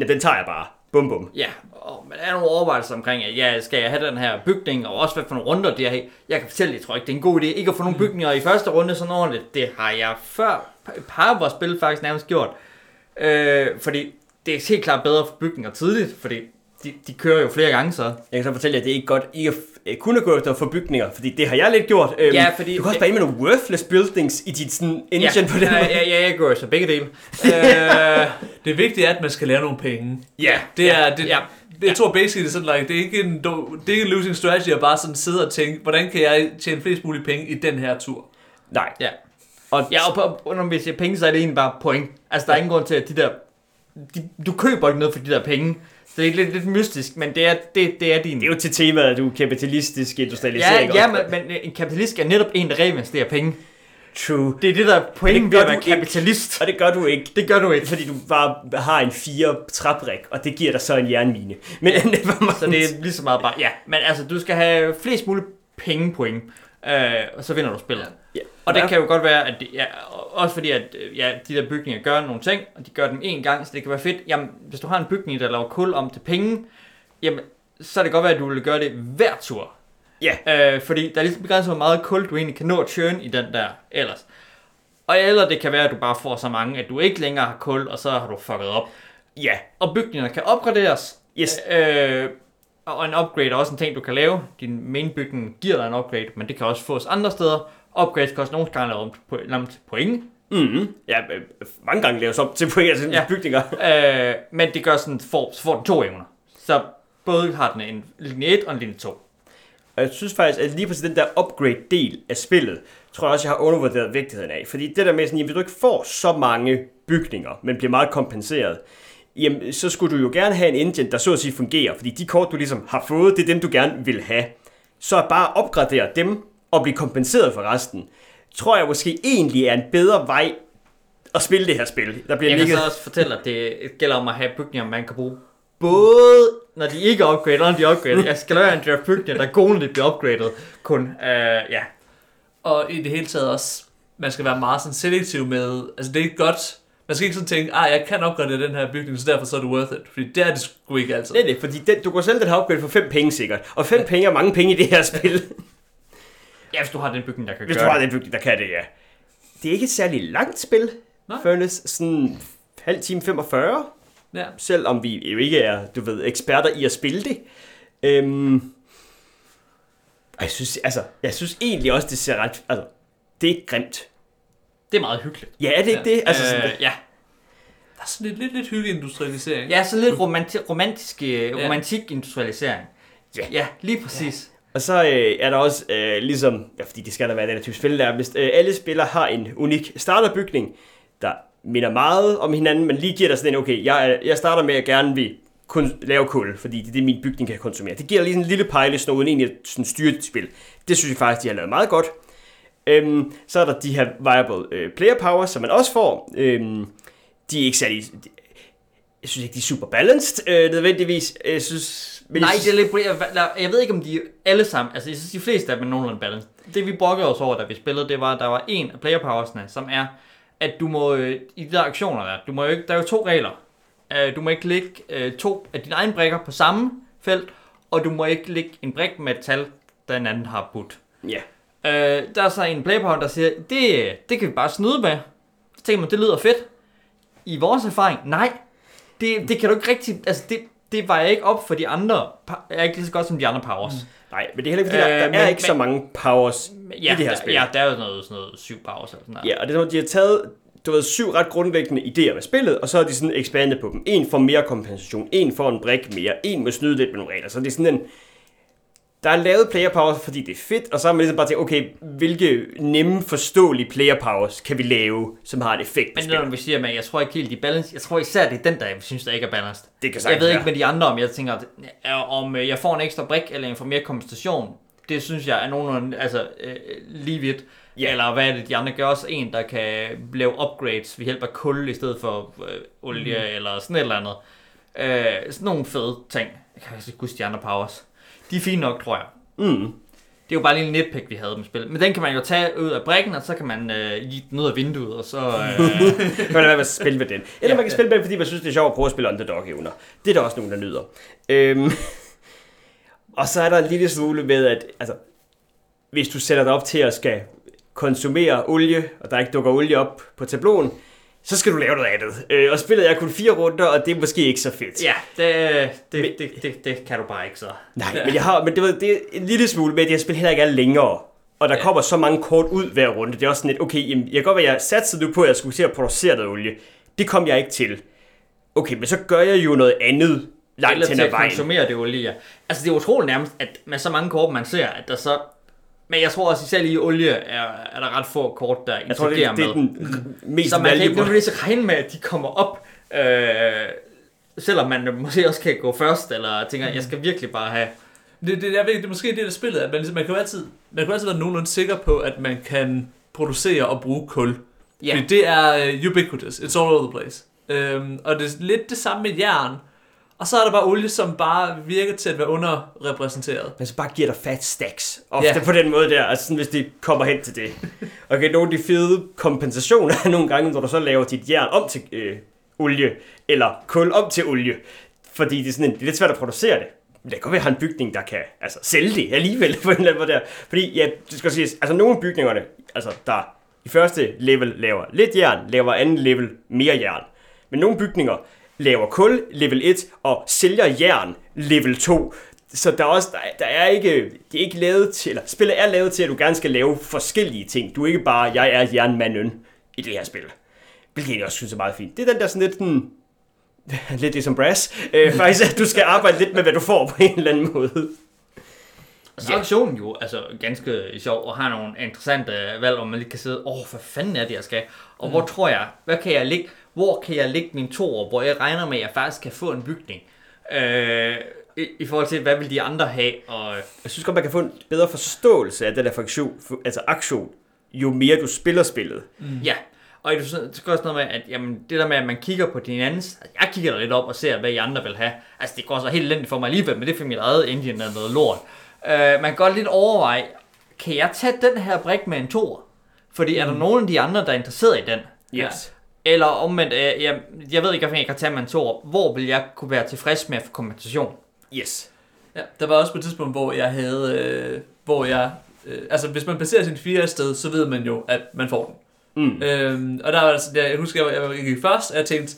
A: ja, den tager jeg bare. Bum, bum.
C: Ja, og men der er nogle overvejelser omkring, at ja, skal jeg have den her bygning, og også hvad for nogle runder det er. Jeg kan fortælle, jeg tror ikke, det er en god idé ikke at få nogle bygninger i første runde sådan ordentligt. Det har jeg før et par af vores spil faktisk nærmest gjort. Øh, fordi det er helt klart bedre for bygninger tidligt, fordi de, de kører jo flere gange så.
A: Jeg kan så fortælle jer, at det er ikke godt ikke at f- kun at gå efter for bygninger, fordi det har jeg lidt gjort. Øhm,
C: Ja, fordi-
A: du kan også bare ind med nogle worthless buildings i dit sådan, engine
C: ja,
A: på den
C: ja,
A: måde.
C: ja, ja, jeg gør så begge dele. øh,
B: Det vigtige er, at man skal lære nogle penge.
A: Ja,
B: Det er, det,
C: ja.
B: det, jeg tror basically, det er sådan, like, det er ikke en, do- det er ikke en losing strategy at bare sådan sidde og tænke, hvordan kan jeg tjene flest mulige penge i den her tur?
A: nej.
C: ja.
A: Og,
C: Ja, og på, på, når vi siger penge, så er det egentlig bare point. Altså, der er ingen grund til, at de der... De, du køber ikke noget for de der penge. Det er lidt, lidt mystisk, men det er, det, det er din...
A: det er jo til temaet, at du er kapitalistisk industrialisering.
C: Ja, ja men, men en kapitalist er netop en, der reinvesterer penge.
A: True.
C: Det er det, der er pointen ved at være
A: du ikke.
C: kapitalist.
A: Og det gør du ikke.
C: Det gør du ikke.
A: Fordi du bare har en fire træbrik, og det giver dig så en jernmine. Men.
C: Så det er lige så meget bare... Ja, men altså, du skal have flest mulige pengepoint, øh, og så vinder du spillet.
A: Ja.
C: Og det
A: Ja.
C: kan jo godt være, at det, ja, også fordi, at øh, ja, de der bygninger gør nogle ting, og de gør dem én gang, så det kan være fedt. Jamen, hvis du har en bygning, der laver kul om til penge, jamen, så er det godt være, at du vil gøre det hver tur.
A: Ja.
C: Øh, fordi der er ligesom begrænset, hvor meget kul du egentlig kan nå at churn i den der ellers. Og eller det kan være, at du bare får så mange, at du ikke længere har kul, og så har du fucket op.
A: Ja,
C: Og bygningerne kan opgraderes.
A: yes.
C: Øh, og en upgrade er også en ting, du kan lave. Din main bygning giver dig en upgrade, men det kan også fås andre steder. Upgrades koster nogle gange lavet på, lavet point.
A: Mm-hmm. Ja, øh, mange gange laves op til point, altså
C: Ja.
A: bygninger.
C: Øh, men det gør sådan, for, så får du to evner. Så både har den en linje 1 og en linje 2.
A: Og jeg synes faktisk, at lige præcis den der upgrade-del af spillet, tror jeg også, jeg har undervurderet vigtigheden af. Fordi det der med sådan, at hvis du ikke får så mange bygninger, men bliver meget kompenseret, jamen, så skulle du jo gerne have en engine, der så at sige fungerer, fordi de kort, du ligesom har fået, det er dem, du gerne vil have. Så at bare opgradere dem og blive kompenseret for resten, tror jeg måske egentlig er en bedre vej at spille det her spil. Der bliver
C: Jeg kan
A: ligget...
C: så også fortælle, at det gælder om at have bygninger, man kan bruge både når de ikke er upgraded, og når de er upgraded. Jeg skal lade være en draft bygninger, der er gode, når de bliver upgraded. Kun, uh, ja.
B: Og i det hele taget også, man skal være meget sådan selektiv med, altså det er ikke godt, man skal ikke sådan tænke, ah, jeg kan opgradere den her bygning, så derfor så er det worth it. Fordi det er det sgu ikke altid.
A: Det er det, fordi den, du kan sælge den her upgrade for 5 penge sikkert. Og 5 penge er mange penge i det her spil.
C: Ja, hvis du har den bygning, der kan
A: Hvis
C: gøre
A: du har
C: det.
A: den bygning, der kan det, ja. Det er ikke et særligt langt spil,
B: Nej.
A: Furnace. Sådan halv time 45,
B: Ja.
A: selvom vi jo ikke er, du ved, eksperter i at spille det. Øhm, og jeg synes, altså, jeg synes egentlig også, det ser ret, altså, det er ikke grimt.
C: Det er meget hyggeligt.
A: Ja, er det ikke det? Altså, sådan,
C: øh, ja.
B: Der er sådan lidt, lidt, lidt hyggeindustrialisering.
C: ja, så lidt romanti- romantisk øh,
B: Ja.
C: romantik industrialisering.
A: Ja.
C: ja lige præcis.
A: Og så øh, er der også øh, ligesom, ja, fordi det skal der være den her type spil der, hvis øh, alle spillere har en unik starterbygning, der minder meget om hinanden, men lige giver dig sådan en, okay, jeg, jeg starter med at gerne vil kun lave kul, fordi det er det, min bygning kan konsumere. Det giver lige sådan en lille pejlesnor, uden egentlig at sådan styre et spil. Det synes jeg faktisk, de har lavet meget godt. Øhm, så er der de her viable øh, player powers, som man også får. Øhm, de er ikke særlig... De, jeg synes ikke, de er super balanced, øh, nødvendigvis. Jeg synes... Men
C: Nej, det er lidt, jeg, jeg, ved ikke, om de alle sammen, altså jeg synes, de fleste af dem er nogenlunde balance. Det vi brokkede os over, da vi spillede, det var, at der var en af player powersne, som er, at du må, øh, i de der aktioner der, du må jo ikke, der er jo to regler. Øh, Du må ikke lægge øh, to af dine egne brikker på samme felt, og du må ikke lægge en brik med et tal, der en anden har budt.
A: Ja.
C: Øh, der er så en playpower, der siger, det, det kan vi bare snyde med. Så tænker man, det lyder fedt. I vores erfaring, nej. Det, det kan du ikke rigtig, altså det, det var jeg ikke op for de andre, er ikke lige så godt som de andre powers. Mm.
A: Nej, men det er heller ikke, fordi
C: Øh,
A: der, der
C: men-
A: er ikke
C: men-
A: så mange powers
C: Ja,
A: i det her
C: der,
A: spil.
C: ja, der er jo noget, sådan noget syv powers eller sådan noget.
A: Ja, og det er, de har taget du ved, syv ret grundlæggende idéer med spillet, og så har de sådan ekspandet på dem. En får mere kompensation, en får en brik mere, en må snyde lidt med nogle regler. Så det er sådan en... Der er lavet player powers, fordi det er fedt, og så har man ligesom bare tænkt, okay, hvilke nemme, forståelige player powers kan vi lave, som har en effekt på
C: Men når vi siger, at jeg tror ikke helt, de balanced. Jeg tror især, det er den, der jeg synes, der ikke er balanced.
A: Det kan
C: Jeg ved ikke med de andre, om jeg tænker, om øh, jeg får en ekstra brik, eller jeg får mere kompensation. Det synes jeg er nogenlunde altså, øh, lige vidt.
A: Ja.
C: Eller hvad er det, de andre gør også en, der kan lave upgrades ved hjælp af kul i stedet for øh, olie, mm. eller sådan et eller andet. Øh, sådan nogle fede ting. Jeg kan ikke huske de andre powers. De er fine nok, tror jeg.
A: Mm.
C: Det er jo bare en lille netpick, vi havde med spil. Men den kan man jo tage ud af brikken, og så kan man øh, give den ud af vinduet, og så... Øh,
A: Man kan lade være med at spille med den. Eller
C: Ja,
A: man kan spille med den, fordi man synes, det er sjovt at prøve at spille underdog-evner. Det er der også nogen, der nyder. Øhm, og så er der en lille smule med, at altså, hvis du sætter dig op til at skal konsumere olie, og der ikke dukker olie op på tabloen, så skal du lave noget andet. Øh, og spillet er kun fire runder, og det er måske ikke så fedt.
C: ja, det, det,
A: Men-
C: det, det, det, kan du bare ikke så.
A: Nej, men jeg har, men det, ved, det er en lille smule med, at det her spil heller ikke er længere. Og der
B: Ja.
A: kommer så mange kort ud hver runde. Det er også sådan lidt, okay, jamen, jeg kan godt være, jeg satsede nu på, at jeg skulle til at producere noget olie. Det kom jeg ikke til. Okay, men så gør jeg jo noget andet langt
C: Eller
A: hen
C: til
A: ad
C: at
A: vejen.
C: konsumere det olie, ja. Altså, det er utroligt nærmest, at med så mange kort, man ser, at der så... Men jeg tror også, især lige i olie, er, er der ret få kort, der
A: Jeg tror, det, det er
C: med.
A: den mest
C: Så man kan ikke nødvendigvis regne med, at de kommer op, øh, selvom man måske også kan gå først, eller tænker, jeg skal virkelig bare have...
B: Det, det, jeg ved, det er måske det der spillet, at man, ligesom, man, kan jo altid, man kan jo altid være nogenlunde sikker på, at man kan producere og bruge kul.
C: Ja,
B: Fordi det er uh, ubiquitous. It's all over the place. Øhm, og det er lidt det samme med jern. Og så er der bare olie, som bare virker til at være underrepræsenteret.
A: Men så bare giver dig fat stacks. Ofte
B: Ja.
A: på den måde der, altså sådan, hvis de kommer hen til det. Okay, nogle af de fede kompensationer er nogle gange, når du så laver dit jern om til øh, olie, eller kul om til olie. Fordi det er, sådan en, det er lidt svært at producere det. Men det kan godt være, at har en bygning, der kan altså, sælge det alligevel på en eller anden måde der. Fordi, ja, det skal siges, altså nogle af bygningerne, altså der i første level laver lidt jern, laver anden level mere jern. Men nogle bygninger laver kul level 1 og sælger jern level 2. Så der er også, der, der er ikke, det er ikke lavet til, eller spillet er lavet til, at du gerne skal lave forskellige ting. Du er ikke bare, jeg er jernmanden i det her spil. Hvilket jeg også synes er meget fint. Det er den der sådan lidt sådan, lidt ligesom Brass. Øh, faktisk, at du skal arbejde lidt med, hvad du får på en eller anden måde.
C: Og så er aktionen jo altså, ganske sjov, og har nogle interessante valg, hvor man lige kan sidde, åh, oh, hvad fanden er det, jeg skal? Og mm. hvor tror jeg, hvad kan jeg ligge, hvor kan jeg lægge min toer, hvor jeg regner med, at jeg faktisk kan få en bygning? Øh, i, I forhold til, hvad vil de andre have? Og,
A: Jeg synes godt, man kan få en bedre forståelse af den der funktion, altså aktion, jo mere du spiller spillet.
C: mm. Ja, og det er også noget med, at jamen, det der med, at man kigger på din andens, altså, jeg kigger da lidt op og ser, hvad I andre vil have. Altså, det går så helt elendigt for mig alligevel, men det er for mit eget engine er noget lort. Uh, man kan godt lidt overveje, kan jeg tage den her brik med en tor? Fordi er der nogen af de andre, der er interesseret i den?
A: Yes.
C: Eller omvendt, øh, jeg, jeg ved ikke, hvad jeg kan tage med en tor. Hvor vil jeg kunne være tilfreds med at få kompensation?
A: Yes.
B: Ja, der var også på et tidspunkt, hvor jeg havde, øh, hvor jeg, øh, altså hvis man placerer sin fire et sted, så ved man jo, at man får den.
A: Mm.
B: Øhm, og der var altså, der, jeg husker, jeg, jeg gik først, og jeg tænkte,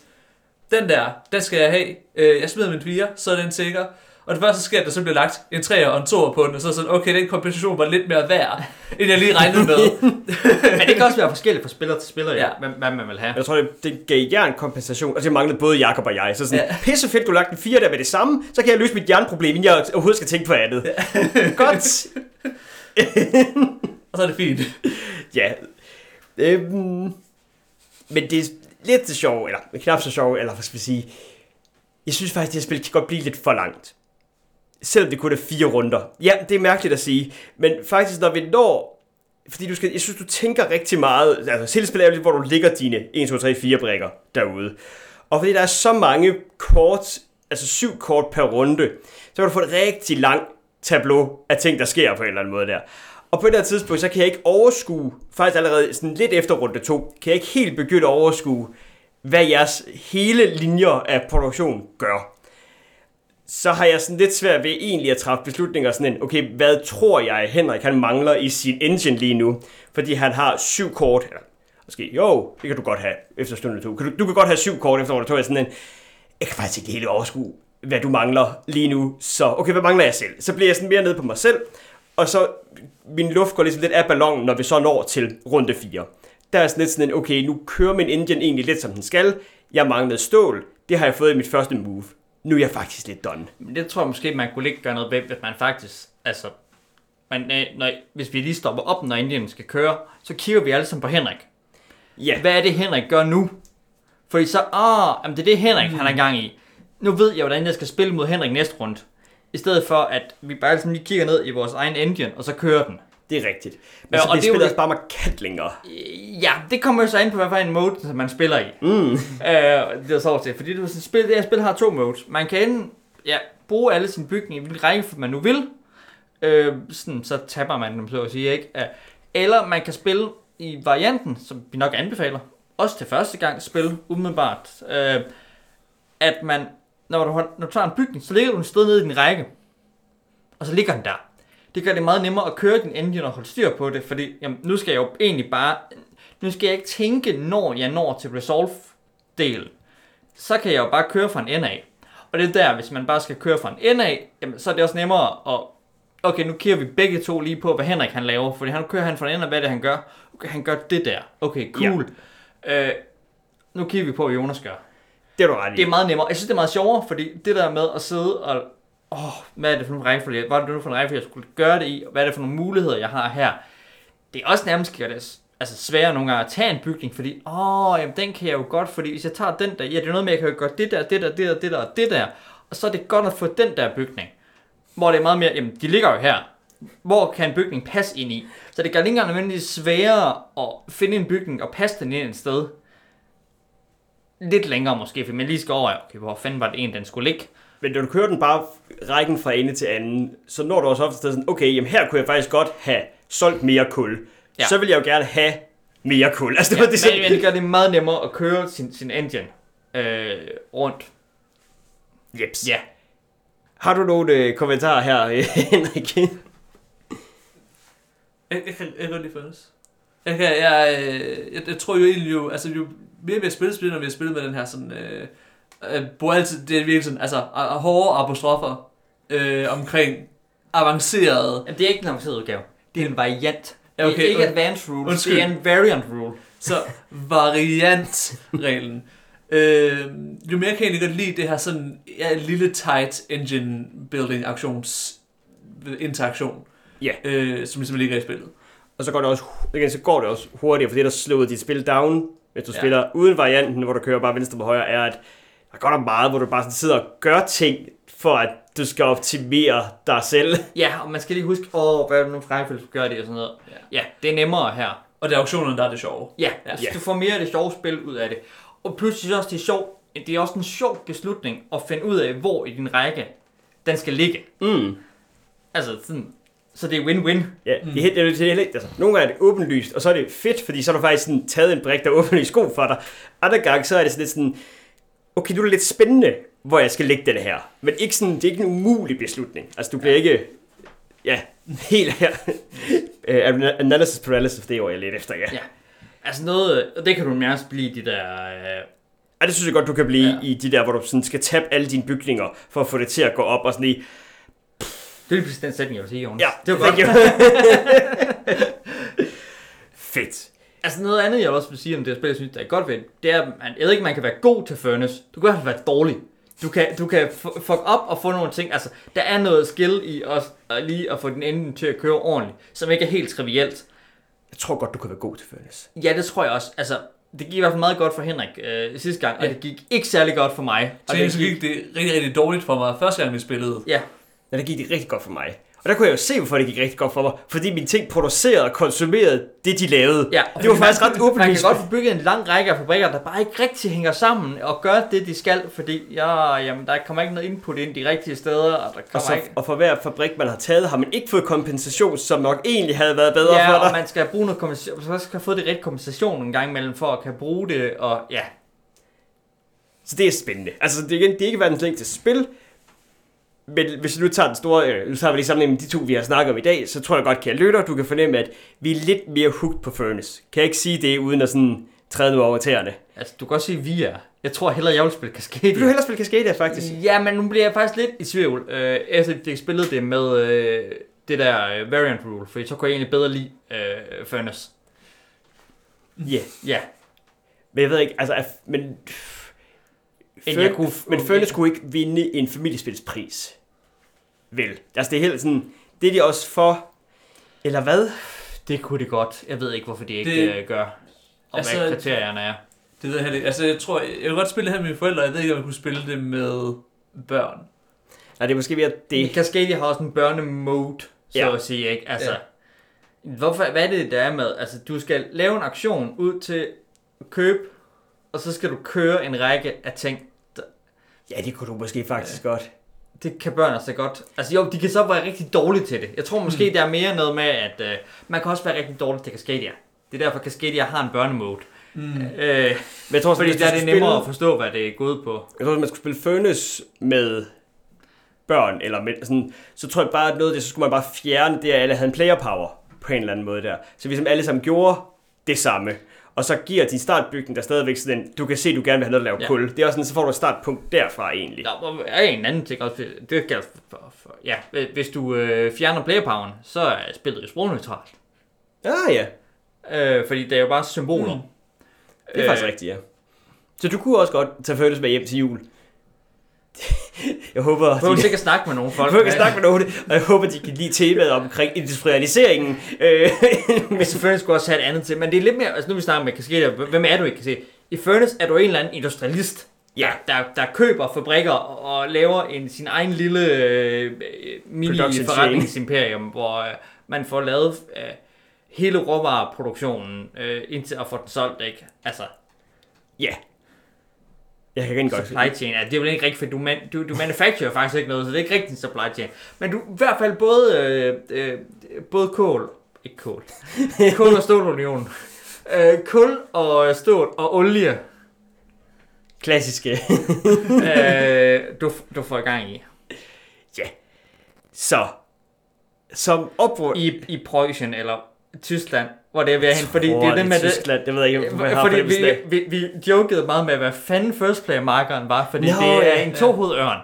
B: den der, den skal jeg have. Øh, jeg smider min fire, så er den sikker. Og det første sker, at der så bliver lagt en 3 og en 2 på den, og så er sådan, okay, den kompensation var lidt mere værd, end jeg lige regnede med.
C: Men det kan også være forskelligt fra spiller til spiller, ja.
B: Ja.
C: hvad, hvad man vil have.
A: Jeg tror, det, det gav jer en kompensation, og det manglede både Jakob og jeg. Så sådan, ja. Pisse fedt, du lagt en fire der med det samme, så kan jeg løse mit jernproblem, inden jeg overhovedet skal tænke på andet. Ja. Godt.
B: og så er det fint.
A: Ja. Øhm, men det er lidt det sjove, eller knap så sjove, eller hvad skal vi sige. Jeg synes faktisk, at det her spil kan godt blive lidt for langt. Selvom det kun er fire runder. Ja, det er mærkeligt at sige, men faktisk når vi når... Fordi du skal, jeg synes, du tænker rigtig meget... Altså, selvspil er jo lidt, hvor du ligger dine 1, 2, 3, 4 brækker derude. Og fordi der er så mange kort, altså syv kort per runde, så kan du få et rigtig langt tableau af ting, der sker på en eller anden måde der. Og på det her tidspunkt, så kan jeg ikke overskue, faktisk allerede sådan lidt efter runde 2, kan jeg ikke helt begynde at overskue, hvad jeres hele linjer af produktion gør. Så har jeg sådan lidt svært ved egentlig at træffe beslutninger sådan en, okay, hvad tror jeg, Henrik han mangler i sin engine lige nu? Fordi han har syv kort, eller måske, jo, det kan du godt have efter stunde 2. Kan du, du kan godt have syv kort efter runde 2, jeg sådan en, jeg kan faktisk ikke helt overskue, hvad du mangler lige nu. Så okay, hvad mangler jeg selv? Så bliver jeg sådan mere nede på mig selv, og så min luft går ligesom lidt af ballonen, når vi så når til runde 4. Der er sådan lidt sådan en, okay, nu kører min engine egentlig lidt som den skal. Jeg manglede stål. Det har jeg fået i mit første move. Nu er jeg faktisk lidt done.
C: Men det tror jeg måske, man kunne ikke gøre noget ved, hvis man faktisk, altså, man, øh, når, hvis vi lige stopper op, når Indien skal køre, så kigger vi alle sammen på Henrik.
A: Ja,
C: Hvad er det, Henrik gør nu? Fordi så, ah, jamen det er det, Henrik han er gang i. Nu ved jeg, hvordan jeg skal spille mod Henrik næste runde. I stedet for, at vi bare ligesom lige kigger ned i vores egen engine, og så kører den.
A: Det er rigtigt. Men
C: Ja,
A: så
C: og det er det-
A: også bare markant længere.
C: Øh, Ja, det kommer jo så ind på, hvad for en mode, som man spiller i.
A: Mm.
C: Øh, det er så til, fordi det, er spil, det her spil har to modes. Man kan enten ja, bruge alle sine bygninger i hvilken række man nu vil, øh, sådan, så taber man dem, så at sige, ikke? Øh, eller man kan spille i varianten, som vi nok anbefaler, også til første gang spil, umiddelbart, øh, at man, når du, når du tager en bygning, så ligger du en sted nede i din række, og så ligger den der. Det gør det meget nemmere at køre din engine og holde styr på det, fordi jamen, nu skal jeg jo egentlig bare, nu skal jeg ikke tænke, når jeg når til resolve-delen. Så kan jeg jo bare køre fra en ende af. Og det er der, hvis man bare skal køre fra en ende af, jamen, så er det også nemmere at, okay, nu kigger vi begge to lige på, hvad Henrik han laver, fordi han kører han fra en ende af, hvad det han gør. Okay, han gør det der. Okay, cool. Ja. Øh, nu kigger vi på, hvad Jonas gør.
A: Det er du ret i.
C: Det er meget nemmere. Jeg synes, det er meget sjovere, fordi det der med at sidde og... Åh, hvad er det for nogle rækkefølge? Hvad er det nu for en rækkefølge, jeg skulle gøre det i? Og hvad er det for nogle muligheder, jeg har her? Det er også nærmest gør det altså sværere nogle gange at tage en bygning, fordi åh, jamen, den kan jeg jo godt, fordi hvis jeg tager den der, ja, det er noget med, at jeg kan jo gøre det der, det der, det der, det der, og det der, og så er det godt at få den der bygning, hvor det er meget mere, jamen, de ligger jo her, hvor kan en bygning passe ind i? Så det gør det ikke engang nødvendigvis sværere at finde en bygning og passe den ind et sted. Lidt længere måske, for man lige skal over, okay, hvor fanden var det en, den skulle ligge?
A: Men når du kører den bare rækken fra ende til anden, så når du også ofte sådan, okay, jamen her kunne jeg faktisk godt have solgt mere kul. Ja. Så vil jeg jo gerne have mere kul. Altså, det
C: Ja,
A: var det,
C: men, men det gør det meget nemmere at køre sin, sin engine øh, rundt.
A: Jeps.
C: Ja.
A: Har du nogle øh, kommentarer her, øh, Henrik?
B: Jeg, jeg, kan, jeg kan godt lide føles. Jeg, kan, jeg, øh, jeg, jeg, tror jo egentlig jo, altså jo mere vi har spillet spil, når vi har spillet med den her sådan, øh, øh, bruger altid, det er virkelig sådan, altså hårde apostrofer øh, omkring avancerede.
C: Jamen, det er ikke en avanceret udgave. Det er en variant.
B: Ja,
C: Det
B: okay,
C: er ikke
B: und-
C: advanced rules,
B: undskyld.
C: det er en variant rule.
B: Så variantreglen. Øh, jo mere kan jeg godt lide det her sådan ja, lille tight engine building aktions interaktion,
A: Ja.
B: øh, som ligesom ligger i spillet.
A: Og så går det også, igen, så går det også hurtigere, for det, der slået dit spil down, hvis du
B: ja.
A: spiller uden varianten, hvor du kører bare venstre på højre, er, at der går der meget, hvor du bare sådan sidder og gør ting, for at du skal optimere dig selv.
C: Ja, og man skal lige huske, åh, hvad er det nu du gør det og sådan noget.
B: Ja.
C: Ja, det er nemmere her.
B: Og det er auktionerne, der er det sjove.
C: Ja,
B: Ja.
C: altså,
A: Ja.
C: du får mere af det sjove spil ud af det. Og pludselig også, det er sjovt, det er også en sjov beslutning at finde ud af, hvor i din række den skal ligge.
A: Mm.
C: Altså sådan, så det er win-win.
A: Ja, det er helt, det er, det er helt, altså, nogle gange er det åbenlyst, og så er det fedt, fordi så har du faktisk sådan, taget en brik, der er åbenlyst god for dig. Andre gange, så er det sådan lidt sådan, okay, nu er det lidt spændende, hvor jeg skal lægge det her. Men ikke sådan, det er ikke en umulig beslutning. Altså, du bliver ikke, ja, helt her. uh, analysis paralysis, det er jo jeg lidt efter, ja.
C: Ja. Altså noget, og det kan du nærmest blive de der... Øh,
A: Ej, det synes jeg godt, du kan blive
C: Ja.
A: ja. i de der, hvor du sådan skal tabe alle dine bygninger, for at få det til at gå op og sådan lige,
C: det er lige den sætning, jeg vil sige, Jonas.
A: ja,
C: det var godt.
A: Fedt.
C: Altså noget andet, jeg også vil sige om det her spil, jeg synes, der er godt ved, det er, at man, jeg ved ikke, man kan være god til Furnace. Du kan i hvert fald være dårlig. Du kan, du kan fu- fuck op og få nogle ting. Altså, der er noget skill i også at lige at få din ende til at køre ordentligt, som ikke er helt trivielt.
A: Jeg tror godt, du kan være god til Furnace.
C: Ja, det tror jeg også. Altså, det gik i hvert fald meget godt for Henrik øh, sidste gang, og
B: Ja.
C: det gik ikke særlig godt for mig. Og det
B: så gik det rigtig, rigtig dårligt for mig første gang, vi spillede.
C: Ja,
A: Ja, det gik det rigtig godt for mig. Og der kunne jeg jo se, hvorfor det gik rigtig godt for mig. Fordi mine ting producerede og konsumerede det, de lavede.
C: ja.
A: Det var faktisk ret
C: Man kan godt få bygget en lang række af fabrikker, der bare ikke rigtig hænger sammen og gør det, de skal, fordi ja, jamen, der kommer ikke noget input ind de rigtige steder, og der
A: Og,
C: kommer
A: så,
C: ikke...
A: og for hver fabrik, man har taget, har man ikke fået kompensation, som nok egentlig havde været bedre
C: Ja,
A: for
C: og
A: dig.
C: man skal bruge noget kompensation, så skal få det rigtige kompensation en gang imellem, for at kan bruge det, og ja.
A: Så det er spændende. Altså, det er, igen, det er ikke verdens længste spil, men hvis du nu tager den store, øh, nu tager vi lige sammenligning med de to, vi har snakket om i dag, så tror jeg godt, kan jeg lytte, du kan fornemme, at vi er lidt mere hooked på Furnace. Kan jeg ikke sige det, uden at sådan træde nu over tæerne?
C: Altså, du kan også sige, vi er. Jeg tror hellere, jeg vil spille
A: Vil du
C: Cascadia.
A: hellere spille Cascadia, faktisk?
C: Ja, men nu bliver jeg faktisk lidt i tvivl, øh, efter vi fik spillet det med øh, det der øh, variant rule, for så kunne jeg egentlig bedre lide øh, Furnace.
A: Ja. Yeah.
C: Ja,
A: Men jeg ved ikke, altså, at- men... Før,
C: jeg kunne-
A: men Furnace kunne ikke vinde en familiespilspris. Vel. Altså, det er helt sådan... Det er de også for... Eller hvad?
C: det kunne det godt. Jeg ved ikke, hvorfor de ikke
B: Det-
C: øh, gør, og
B: Altså,
C: hvad kriterierne er.
B: Det ved jeg heller ikke. Altså, jeg tror, jeg vil godt spille det her med mine forældre. Jeg ved ikke, om jeg kunne spille det med børn.
A: Nej, det er måske ved at
C: Det. Cascadia har også en børnemode, så
A: Ja.
C: at sige, ikke? Altså,
B: Ja.
C: hvorfor, hvad er det, der er med? Altså, du skal lave en aktion ud til at købe, og så skal du køre en række af ting.
A: Ja, det kunne du måske faktisk ja. godt.
C: Det kan børn altså godt. Altså jo, de kan så være rigtig dårlige til det. Jeg tror måske, mm. der er mere noget med, at øh, man kan også være rigtig dårlig til Cascadia. Det er derfor, Cascadia har en børnemode.
B: Mm.
C: Øh,
A: Men jeg tror,
C: fordi der er det nemmere
A: spille-
C: at forstå, hvad det er gået på.
A: Jeg tror, hvis man skulle spille Furnace med børn, eller med, sådan, så tror jeg bare, at noget af det, så skulle man bare fjerne det, at alle havde en player power på en eller anden måde der. Så hvis alle sammen gjorde det samme, og så giver din startbygning der stadigvæk sådan du kan se, du gerne vil have noget at lave
C: Ja.
A: kul. Det er også sådan, så får du et startpunkt derfra egentlig.
C: Der er en anden ting også. Det gælder for, for, ja, hvis du øh, fjerner playerpoweren, så er spillet jo sprogneutralt.
A: Ah ja,
C: Øh, fordi det er jo bare symboler.
B: Mm.
A: det er faktisk rigtigt, ja. Så du kunne også godt tage Furnace med hjem til jul. Jeg håber,
C: Du behøver
A: de,
C: sikkert snakke med nogle folk.
A: jeg kan snakke med nogen, og jeg håber, de kan lide temaet omkring industrialiseringen. Øh,
C: Men selvfølgelig skulle også have et andet til. Men det er lidt mere, altså nu vi snakker med Cascadia, hvem er du ikke kan se? I Furnace er du en eller anden industrialist,
A: Ja.
C: der, der, der køber fabrikker og, laver en, sin egen lille øh, mini-forretningsimperium, hvor øh, man får lavet øh, hele råvareproduktionen øh, indtil at få den solgt, ikke? Altså,
A: ja. Jeg kan rigtig godt
C: supply chain, ja, det er vel ikke rigtigt, for du, man, du, du manufacturer faktisk ikke noget, så det er ikke rigtig en supply chain. Men du i hvert fald både, øh, øh, både kål, ikke kål, kål og stålunion, øh, kul og stål og olie,
A: klassiske.
C: øh, du, du får gang i.
A: Så, som oprør...
C: I, i Preussen eller Tyskland, hvor det er ved hen, fordi det er det med det,
A: Tyskland, det ved jeg ikke, jeg har
C: fordi vi,
A: det
C: vi, vi jokede meget med, hvad fanden first player markeren var, fordi
A: Nå,
C: det er
A: ja,
C: en
B: ja.
C: tohovedørn.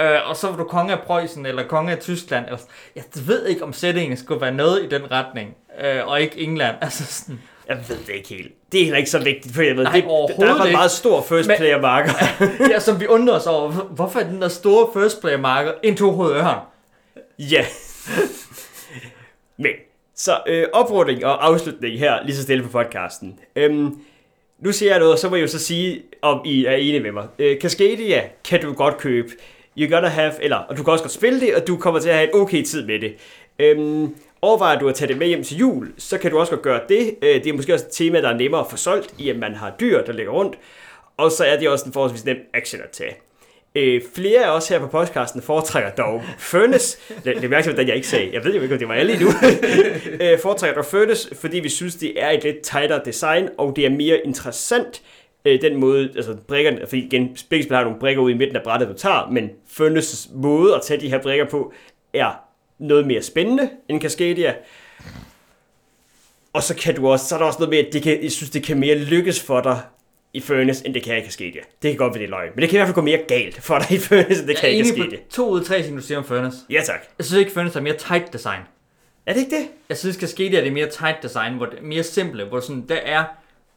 C: Øh, og så var du konge af Preussen eller konge af Tyskland. Eller, jeg ved ikke, om sætningen skulle være noget i den retning, øh, og ikke England. Altså sådan,
A: Jeg ved det ikke helt. Det er heller ikke så vigtigt, for jeg ved,
C: Nej,
A: det, der er en meget stor first
C: Men-
A: player marker.
C: ja, som vi undrer os over, hvor- hvorfor er den der store first player marker en tohovedørn?
A: ja, Men, så øh, oprunding og afslutning her, lige så stille på podcasten. Øhm, nu siger jeg noget, og så må jeg jo så sige, om I er enige med mig. Øh, Cascadia kan du godt købe. You gotta have, eller, og du kan også godt spille det, og du kommer til at have en okay tid med det. Øhm, overvejer du at tage det med hjem til jul, så kan du også godt gøre det. Øh, det er måske også et tema, der er nemmere at få solgt, i at man har dyr, der ligger rundt. Og så er det også en forholdsvis nem action at tage. Øh, flere af os her på podcasten foretrækker dog Furnace. Det, det er mærkeligt, at jeg ikke sagde. Jeg ved jo ikke, om det var alle endnu. øh, foretrækker dog Furnace, fordi vi synes, det er et lidt tightere design, og det er mere interessant, øh, den måde, altså brikkerne, fordi igen, begge spil har nogle brikker ude i midten af brættet, du tager, men Furnaces måde at tage de her brikker på, er noget mere spændende end Cascadia. Og så kan du også, så er der også noget med, at det kan, jeg synes, det kan mere lykkes for dig i Furnace, end det kan i Cascadia. Det kan godt være, det er løgn. Men det kan i hvert fald gå mere galt for dig i Furnace, end det
C: Jeg
A: kan
C: er
A: i Cascadia.
C: på to ud af tre ting, du siger om Furnace.
A: Ja, tak.
C: Jeg synes ikke, Furnace er mere tight design.
A: Er det ikke det?
C: Jeg synes, Cascadia er det mere tight design, hvor det er mere simple, hvor sådan, der er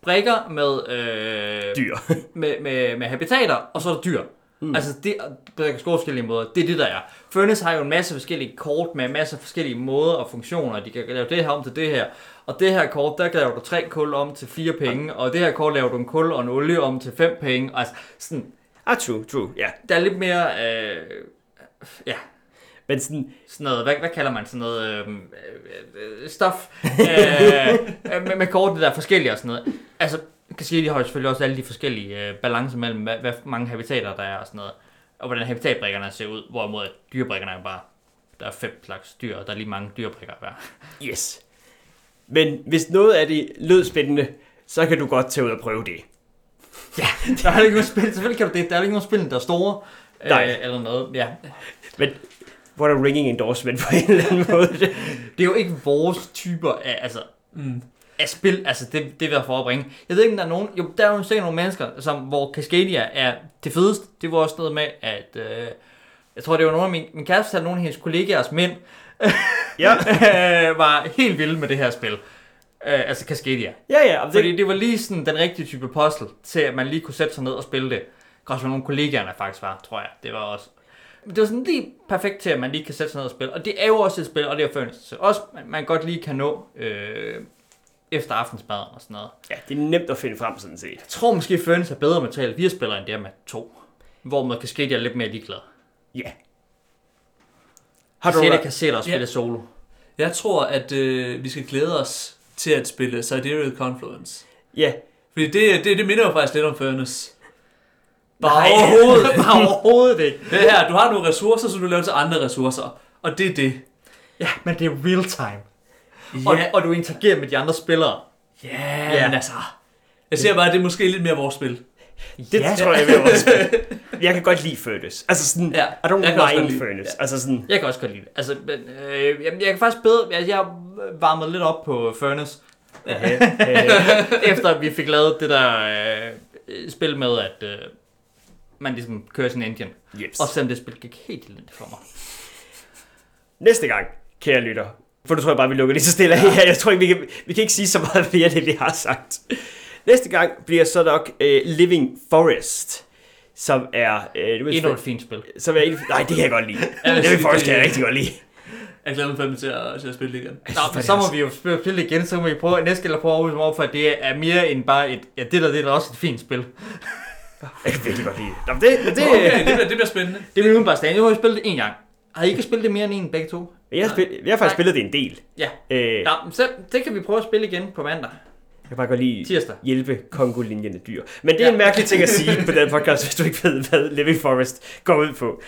C: brikker med, øh,
A: Dyr.
C: med, med, med habitater, og så er der dyr. Mm. Altså, det der kan skåre forskellige måder. Det er det, der er. Furnace har jo en masse forskellige kort med en masse forskellige måder og funktioner. De kan lave det her om til det her. Og det her kort, der laver du tre kul om til fire penge. Og det her kort laver du en kul og en olie om til fem penge. Altså, sådan,
A: Ah, true, true, ja.
C: der er lidt mere... Øh, ja,
A: Men sådan,
C: sådan noget, hvad, hvad kalder man sådan noget, øh, øh, øh, stof, øh, med, med kortet, der er forskellige og sådan noget. Altså, kan sige, at de har jo selvfølgelig også alle de forskellige øh, balancer mellem, hvad, hvad mange habitater der er og sådan noget, og hvordan habitatbrikkerne ser ud, hvorimod dyrebrikkerne er bare, der er fem slags dyr, og der er lige mange dyrebrikker hver.
A: yes. Men hvis noget af det lød spændende, så kan du godt tage ud og prøve det.
C: Ja, der er ikke nogen spil, selvfølgelig kan du det, der er ikke nogen spil, der er store,
A: Nej.
C: øh, eller noget, ja.
A: Men, what a ringing endorsement på en eller anden måde.
C: Det er jo ikke vores typer af, altså,
B: Mm.
C: af spil, altså det, det vil jeg for at bringe. Jeg ved ikke, om der er nogen, jo, der er jo sikkert nogle mennesker, som, hvor Cascadia er det fedeste. Det var også noget med, at, øh, jeg tror, det var nogle af mine, min kæreste fortalte nogle af hendes kollegaers mænd,
A: ja,
C: øh, var helt vilde med det her spil. Øh, altså Cascadia.
A: ja, ja. Det,
C: Fordi det var lige sådan den rigtige type puzzle, til at man lige kunne sætte sig ned og spille det. Kan også være nogle kollegaerne faktisk var, tror jeg. Det var også... Det var sådan lige perfekt til, at man lige kan sætte sig ned og spille. Og det er jo også et spil, og det er Furnace. Så også, man, godt lige kan nå øh, efter aftensmaden og sådan noget.
A: ja, det er nemt at finde frem sådan set.
C: Jeg tror måske, Furnace er bedre med tale 4 spillere, end det er med to. Hvor man Cascadia er lidt mere ligeglad.
A: Ja. Har du
C: Cascadia kan se dig og spille
B: Ja.
C: solo.
B: Jeg tror, at øh, vi skal glæde os til at spille Sidereal Confluence.
A: Ja,
B: Fordi det, det, det minder jo faktisk lidt om Furnace. Bare
C: Nej,
B: overhovedet.
C: Bare overhovedet ikke.
B: Det her, du har nogle ressourcer, som du laver til andre ressourcer. Og det er det.
C: Ja, men det er real time. Og,
B: Ja,
C: og du interagerer med de andre spillere.
B: ja,
C: Ja.
B: men altså. Jeg siger bare, at det er måske lidt mere vores spil.
A: Det ja. tror jeg vil også. Jeg kan godt lide Furnace. Altså sådan,
B: Ja,
A: I don't
B: jeg
A: mind Furnace.
B: ja.
A: Altså sådan,
C: Jeg kan også godt lide det. Altså, men, øh, jamen, jeg kan faktisk bedre... Jeg, jeg varmet lidt op på Furnace,
A: øh,
C: efter vi fik lavet det der øh, spil med, at øh, man ligesom kører sin engine.
A: yes.
C: Og selvom det spil gik helt elendigt for mig.
A: Næste gang, kære lytter, for nu tror jeg bare, vi lukker lige så stille af her. Jeg tror ikke, vi kan, vi kan ikke sige så meget mere det, vi har sagt. Næste gang bliver så nok uh, Living Forest, som er... Uh, du ved,
C: Endnu et fint spil.
A: som er en, nej, det kan jeg godt lide.
B: Ja,
A: Living
B: det-
A: Forest kan jeg rigtig godt lide.
B: Jeg glæder mig fandme til at, til at spille det igen.
C: Nå, men så må vi jo spille, spille igen, så må vi prøve næste eller prøve at overbevise mig om, for at det er mere end bare et... Ja, det der, det er også et fint spil.
A: Jeg kan virkelig godt lide det. Nå, men det, men det,
B: Okay, det bliver, det bliver spændende.
C: Det er min bare stand. Nu har vi spillet det en gang. Har I ikke spillet det mere end en begge to?
A: jeg, har spil, jeg har faktisk
C: Nej.
A: spillet det en del.
C: Ja.
A: Øh,
C: Nå, så, det kan vi prøve at spille igen på mandag.
A: Jeg kan bare godt lide
C: Tirsdag.
A: hjælpe kongolinjende dyr. Men det er
C: Ja.
A: en mærkelig ting at sige på den podcast, hvis du ikke ved, hvad Living Forest går ud på.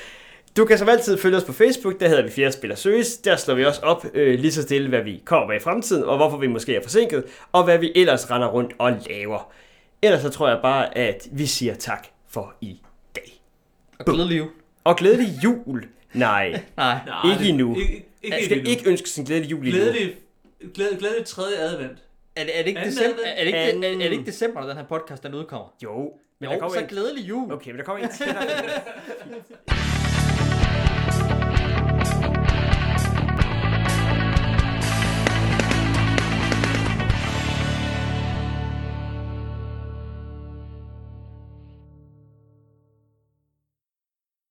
A: Du kan som altid følge os på Facebook, der hedder vi Fjerde Spiller Søges. Der slår vi også op øh, lige så stille, hvad vi kommer med i fremtiden, og hvorfor vi måske er forsinket, og hvad vi ellers render rundt og laver. Ellers så tror jeg bare, at vi siger tak for i dag.
C: Og glædelig jul.
A: Og glædelig jul. Nej,
C: Nej.
A: Ikke
B: det-
A: endnu.
B: Ikke, ikke, ikke
A: skal
B: endnu.
A: ikke ønske sin glædelig jul endnu.
B: Glædelig, glædelig, glædelig tredje advent.
C: Er det, er det ikke
B: Anden
C: december, er det ikke, er, er det ikke
A: Anden.
C: december, når den her podcast den udkommer?
A: Jo, men
C: Jo,
A: der kommer
C: så
A: en...
C: glædelig jul.
A: Okay, men der kommer en til.